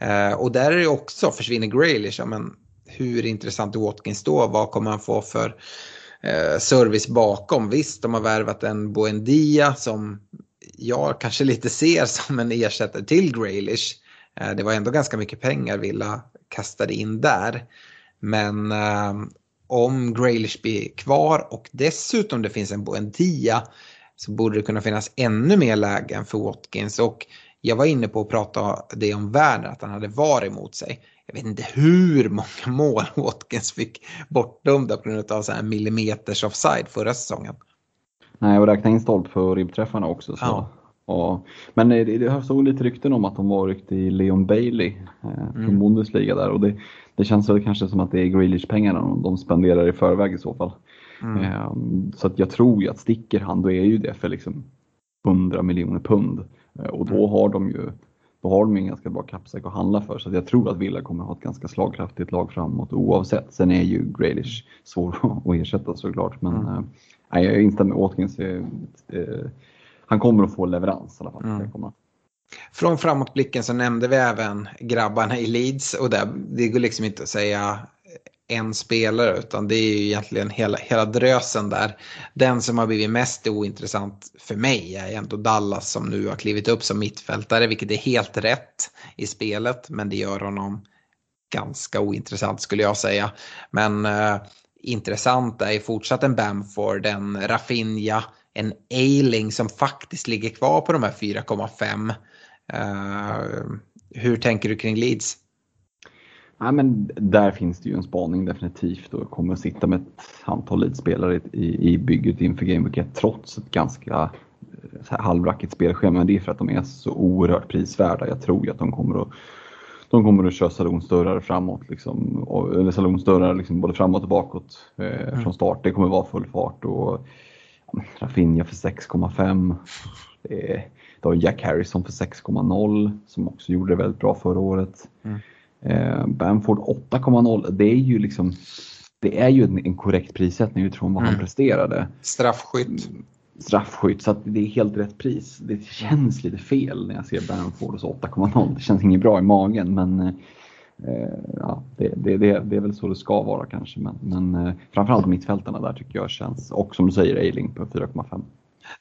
Eh, och där är det också, försvinner Graylish, liksom, ja, men hur intressant är Watkins då? Vad kommer han få för eh, service bakom? Visst, de har värvat en Boendia som jag kanske lite ser *laughs* som en ersättare till Graylish. Eh, det var ändå ganska mycket pengar Villa kastade in där. Men eh, om Graylish blir kvar och dessutom det finns en Buendia så borde det kunna finnas ännu mer lägen för Watkins. Och jag var inne på att prata det om Werner, att han hade VAR emot sig. Jag vet inte hur många *laughs* mål Watkins fick bortdömda på grund av så här millimeters offside förra säsongen. Nej, och räkna in stolp och ribbträffarna också. Så. Ja. Ja, men det, det såg lite rykten om att de var rykt i Leon Bailey eh, från mm. Bundesliga där och det, det känns väl kanske som att det är Grealish-pengarna de spenderar i förväg i så fall. Mm. Eh, så att jag tror ju att sticker han, då är ju det för liksom 100 miljoner pund eh, och då mm. har de ju då har de en ganska bra kappsäck att handla för så jag tror att Villa kommer att ha ett ganska slagkraftigt lag framåt oavsett. Sen är ju Grealish svår *laughs* att ersätta såklart men mm. eh, jag instämmer med Watkins. Eh, han kommer att få leverans i alla fall. Mm. Från framåtblicken så nämnde vi även grabbarna i Leeds och där, det går liksom inte att säga en spelare utan det är ju egentligen hela, hela drösen där. Den som har blivit mest ointressant för mig är ändå Dallas som nu har klivit upp som mittfältare vilket är helt rätt i spelet men det gör honom ganska ointressant skulle jag säga. Men eh, intressant är fortsatt en Bamford, en Rafinha, en Ailing som faktiskt ligger kvar på de här 4,5. Eh, hur tänker du kring Leeds? Ja, men där finns det ju en spaning definitivt och kommer att sitta med ett antal Leeds-spelare i, i bygget inför Game Week 1 trots ett ganska eh, halvrackigt spelschema. Det är för att de är så oerhört prisvärda. Jag tror ju att de kommer att de kommer att köra salonsdörrar framåt, liksom, eller salonsdörrar liksom både framåt och bakåt eh, mm. från start. Det kommer vara full fart. Och, Rafinha för 6,5. Det har Jack Harrison för 6,0 som också gjorde det väldigt bra förra året. Mm. Eh, Bamford 8,0. Det är ju liksom det är ju en, en korrekt prissättning utifrån vad mm. han presterade. Straffskytt. Straffskytt, så att det är helt rätt pris. Det känns lite fel när jag ser Bamford och så 8,0. Det känns inget bra i magen men Eh, ja, det, det, det, det, är väl så det ska vara kanske, men, men eh, framförallt mittfältarna där tycker jag känns, och som du säger, Eiling på 4,5.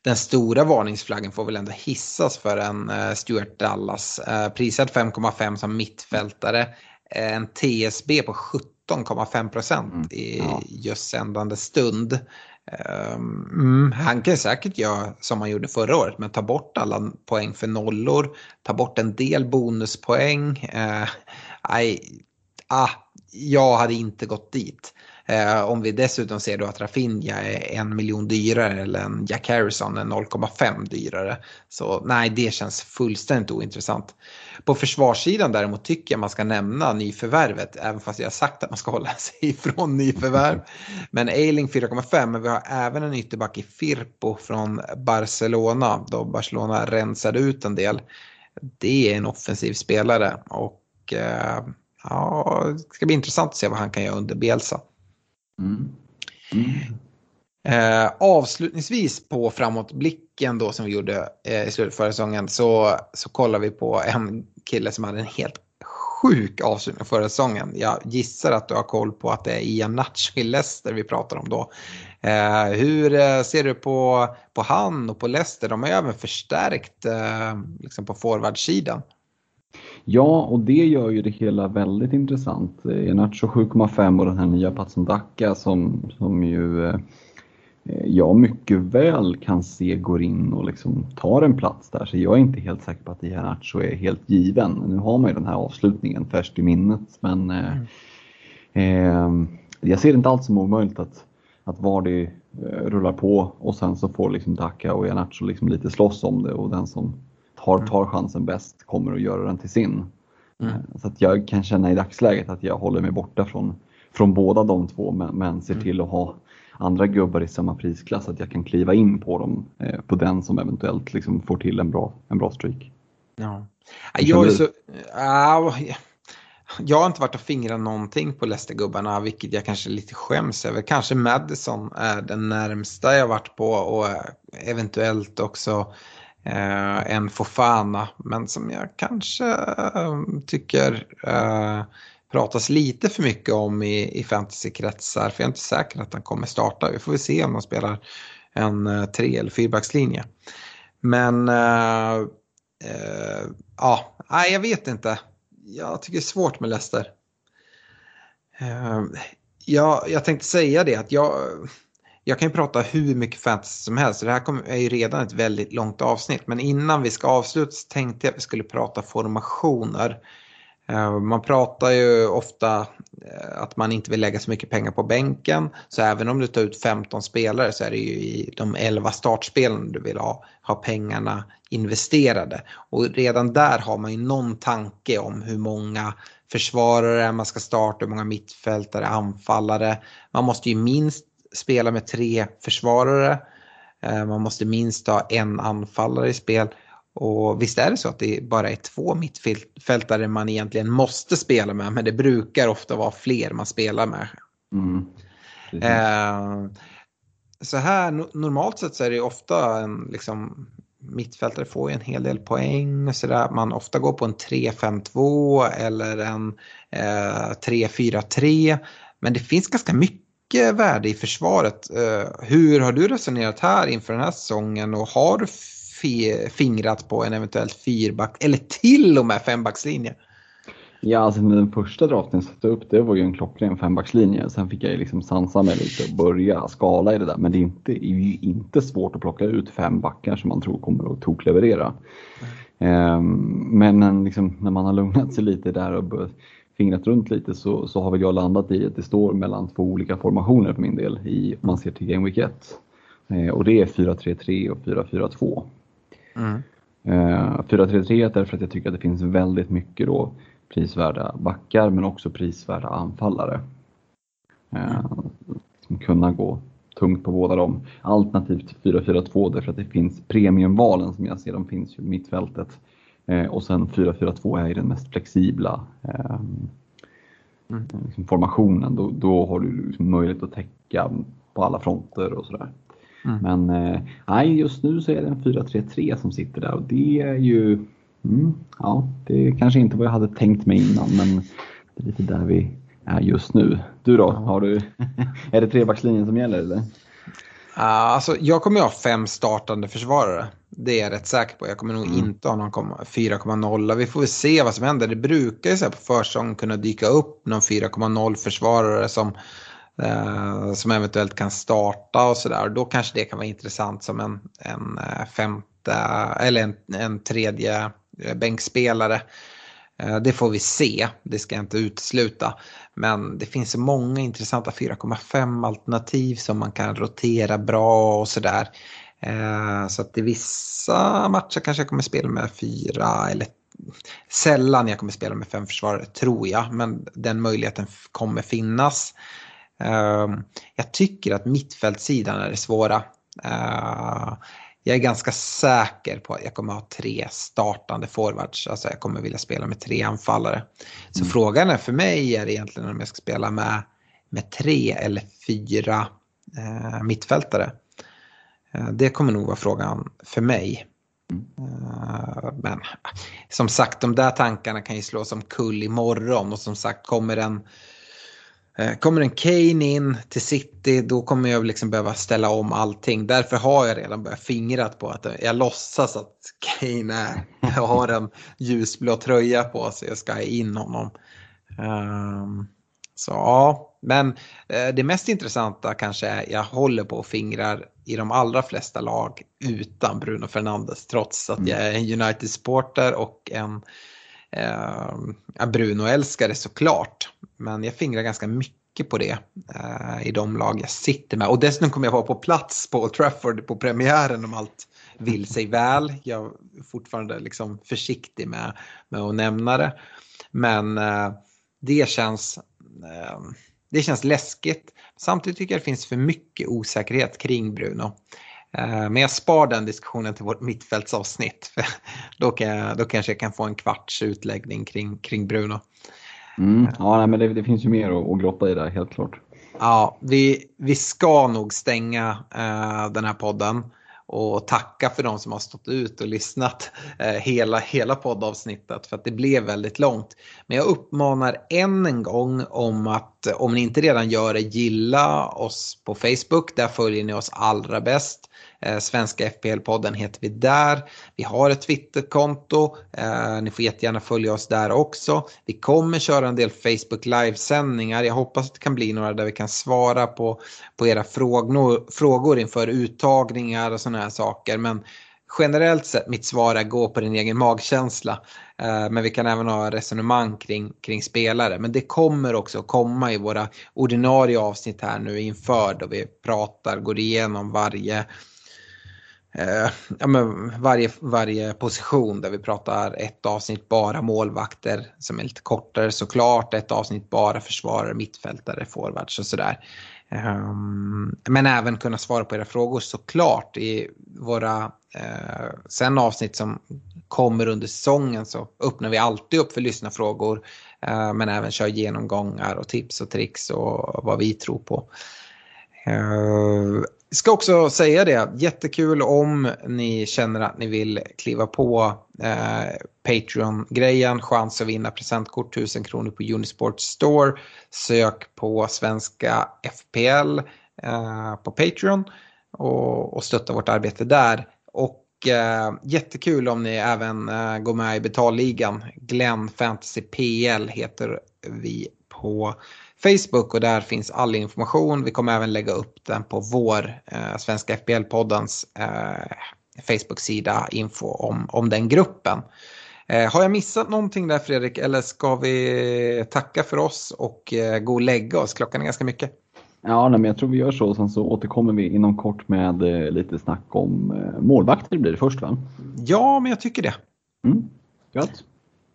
Den stora varningsflaggen får väl ändå hissas för en uh, Stuart Dallas. Uh, prisad 5,5 som mittfältare. Uh, en TSB på 17,5 procent mm, i ja. just sändande stund. Um, han kan säkert göra som han gjorde förra året, men ta bort alla poäng för nollor, ta bort en del bonuspoäng. Uh, nej, ah, jag hade inte gått dit. Eh, om vi dessutom ser då att Rafinha är en miljon dyrare eller en Jack Harrison är 0,5 dyrare. Så nej, det känns fullständigt ointressant. På försvarssidan däremot tycker jag man ska nämna nyförvärvet, även fast jag har sagt att man ska *laughs* hålla sig ifrån nyförvärv. Men Eiling 4,5, men vi har även en ytterback i Firpo från Barcelona, då Barcelona rensade ut en del. Det är en offensiv spelare och Eh, ja, det ska bli intressant att se vad han kan göra under Bielsa. Mm. Mm. Eh, avslutningsvis på framåtblicken då som vi gjorde eh, i slutet förra säsongen så, så kollar vi på en kille som hade en helt sjuk avslutning förra säsongen. Jag gissar att du har koll på att det är Ian Natch i Leicester vi pratar om då. Eh, hur eh, ser du på, på han och på Leicester? De har ju även förstärkt eh, liksom på forwardsidan. Ja, och det gör ju det hela väldigt intressant. Enacho 7,5 och den här nya Patson Dacca som, som ju eh, jag mycket väl kan se går in och liksom tar en plats där. Så jag är inte helt säker på att Iheanacho är helt given. Nu har man ju den här avslutningen färskt i minnet men eh, mm. Eh, jag ser det inte alls som omöjligt att, att Vardy eh, rullar på och sen så får liksom Daka och Janacho liksom lite slåss om det och den som tar, Mm. tar chansen bäst kommer att göra den till sin. Mm. Eh, Så att jag kan känna i dagsläget att jag håller mig borta från, från båda de två men, men ser Mm. till att ha andra gubbar i samma prisklass att jag kan kliva in på dem eh, på den som eventuellt liksom får till en bra, en bra streak. Ja. Jag, är så, ja, jag har inte varit och fingrat någonting på Leicester-gubbarna, vilket jag kanske lite skäms över. Kanske Madison är den närmsta jag varit på och eventuellt också eh, en Fofana. Men som jag kanske eh, tycker eh, pratas lite för mycket om i, i fantasykretsar. För jag är inte säker att han kommer starta. Vi får väl se om de spelar en eh, tre eller fyrbackslinje. Men eh, eh, ja, nej, jag vet inte. Jag tycker det är svårt med Leicester. Eh, jag, jag tänkte säga det att jag, jag kan ju prata hur mycket fantasy som helst. Det här är ju redan ett väldigt långt avsnitt. Men innan vi ska avsluta så tänkte jag att vi skulle prata formationer. Eh, man pratar ju ofta eh, att man inte vill lägga så mycket pengar på bänken. Så även om du tar ut 15 spelare så är det ju i de 11 startspelen du vill ha, ha pengarna investerade. Och redan där har man ju någon tanke om hur många försvarare man ska starta, hur många mittfältare, anfallare. Man måste ju minst spela med tre försvarare. Eh, Man måste minst ha en anfallare i spel. Och visst är det så att det bara är två mittfältare man egentligen måste spela med, men det brukar ofta vara fler man spelar med. Mm. Eh, så här, no- normalt sett så är det ofta en liksom, mittfältare får ju en hel del poäng och sådär. Man ofta går på en 3-5-2 eller en eh, 3-4-3. Men det finns ganska mycket värde i försvaret. Eh, hur har du resonerat här inför den här säsongen och har du fi- fingrat på en eventuellt fyrback eller till och med fembackslinje? Ja, alltså den första draften jag satte upp det var ju en klockren fembackslinje. Sen fick jag liksom sansa mig lite och börja skala i det där. Men det är, inte, det är ju inte svårt att plocka ut fem backar som man tror kommer att tokleverera. Ehm, men en, liksom, när man har lugnat sig lite där och börjat fingrat runt lite så, så har väl jag landat i att det står mellan två olika formationer för min del i, om man ser till Game Week 1. Eh, och det är 4-3-3 och 4-4-2. Mm. Eh, 4-3-3 därför att jag tycker att det finns väldigt mycket då prisvärda backar men också prisvärda anfallare. Eh, som kunna gå tungt på båda dem. Alternativt 4-4-2 därför att det finns premiumvalen som jag ser, de finns ju i mittfältet. Eh, och sen 4-4-2 är ju den mest flexibla eh, Mm. liksom formationen. Då, då har du liksom möjlighet att täcka på alla fronter och sådär. Mm. Men eh, nej, just nu så är det en 4-3-3 som sitter där och det är ju, mm, ja, det är kanske inte vad jag hade tänkt mig innan men det är lite där vi är just nu. Du då, har du, *laughs* är det trebackslinjen som gäller eller? Alltså, jag kommer ju ha fem startande försvarare. Det är jag rätt säker på. Jag kommer nog inte ha någon komma- 4,0. Vi får väl se vad som händer. Det brukar ju så här på försäsong kunna dyka upp någon 4,0 försvarare som, eh, som eventuellt kan starta och sådär. Då kanske det kan vara intressant som en, en eh, femte eller en, en tredje eh, bänkspelare. Det får vi se, det ska jag inte utesluta. Men det finns så många intressanta 4,5 alternativ som man kan rotera bra och sådär. Eh, Så att i vissa matcher kanske jag kommer spela med fyra eller sällan jag kommer spela med fem försvarare tror jag. Men den möjligheten kommer finnas. Eh, Jag tycker att mittfältssidan är det svåra. Eh, jag är ganska säker på att jag kommer ha tre startande forwards. Alltså jag kommer vilja spela med tre anfallare. Så frågan är för mig är egentligen om jag ska spela med, med tre eller fyra eh, mittfältare. Eh, det kommer nog vara frågan för mig. Eh, men som sagt, de där tankarna kan ju slå som kull imorgon. Och som sagt, kommer en Eh, Kommer en Kane in till City då kommer jag liksom behöva ställa om allting. Därför har jag redan börjat fingrat på att jag låtsas att Kane är, jag *laughs* har en ljusblå tröja på sig jag ska ha in honom. Ehm, så ja, men eh, det mest intressanta kanske är jag håller på och fingrar i de allra flesta lag utan Bruno Fernandes trots att jag är en United-supporter och en eh, ja, Bruno-älskare såklart men jag fingrar ganska mycket på det eh, i de lag jag sitter med. Och dessutom kommer jag vara på plats på Old Trafford på premiären om allt vill sig väl. Jag är fortfarande liksom försiktig med, med att nämna det. Men eh, det känns eh, det känns läskigt. Samtidigt tycker jag det finns för mycket osäkerhet kring Bruno. Eh, men jag spar den diskussionen till vårt mittfältsavsnitt. *laughs* För då, kan jag, då kanske jag kan få en kvarts utläggning kring, kring Bruno. Mm, ja, nej, men det, det, finns ju mer att, att grotta i där, helt klart. Ja, vi, vi ska nog stänga uh, den här podden och tacka för de som har stått ut och lyssnat eh, hela, hela poddavsnittet för att det blev väldigt långt. Men jag uppmanar än en gång om att om ni inte redan gör det, gilla oss på Facebook. Där följer ni oss allra bäst. Eh, Svenska FPL-podden heter vi där. Vi har ett Twitterkonto. Eh, ni får jättegärna följa oss där också. Vi kommer köra en del Facebook livesändningar. Jag hoppas att det kan bli några där vi kan svara på, på era frågor, frågor inför uttagningar och sådana här saker. Men generellt sett mitt svar är gå på din egen magkänsla. Eh, men vi kan även ha resonemang kring, kring spelare. Men det kommer också komma i våra ordinarie avsnitt här nu inför då vi pratar, går igenom varje eh, ja, men varje, varje position där vi pratar ett avsnitt bara målvakter som är lite kortare såklart, ett avsnitt bara försvarare, mittfältare, forwards och sådär. Eh, men även kunna svara på era frågor såklart i våra eh, sen avsnitt som kommer under säsongen så öppnar vi alltid upp för lyssnarfrågor eh, men även kör genomgångar och tips och tricks och vad vi tror på. Uh, ska också säga det, jättekul om ni känner att ni vill kliva på eh, Patreon-grejen, chans att vinna presentkort 1000 kronor på Unisport Store. Sök på svenska FPL eh, på Patreon och, och stötta vårt arbete där. Och eh, jättekul om ni även eh, går med i betalligan. Glenn Fantasy PL heter vi på Facebook och där finns all information. Vi kommer även lägga upp den på vår eh, Svenska FBL-poddens eh, Facebook-sida, info om, om den gruppen. Eh, har jag missat någonting där Fredrik eller ska vi tacka för oss och eh, gå och lägga oss? Klockan är ganska mycket. Ja, nej, men jag tror vi gör så. Sen så återkommer vi inom kort med eh, lite snack om eh, målvakter blir det först va? Ja, men jag tycker det. Mm. Gött.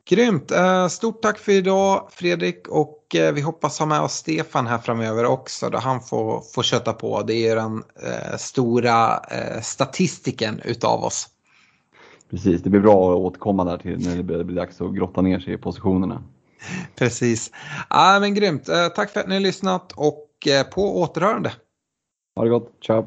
Grymt! Eh, stort tack för idag Fredrik och eh, vi hoppas ha med oss Stefan här framöver också då han får, får köta på. Det är den eh, stora eh, statistiken utav oss. Precis, det blir bra att återkomma där till när det blir, blir dags att grotta ner sig i positionerna. Precis. Ja, men grymt. tack för att ni har lyssnat och på återhörande. Ha det gott, ciao!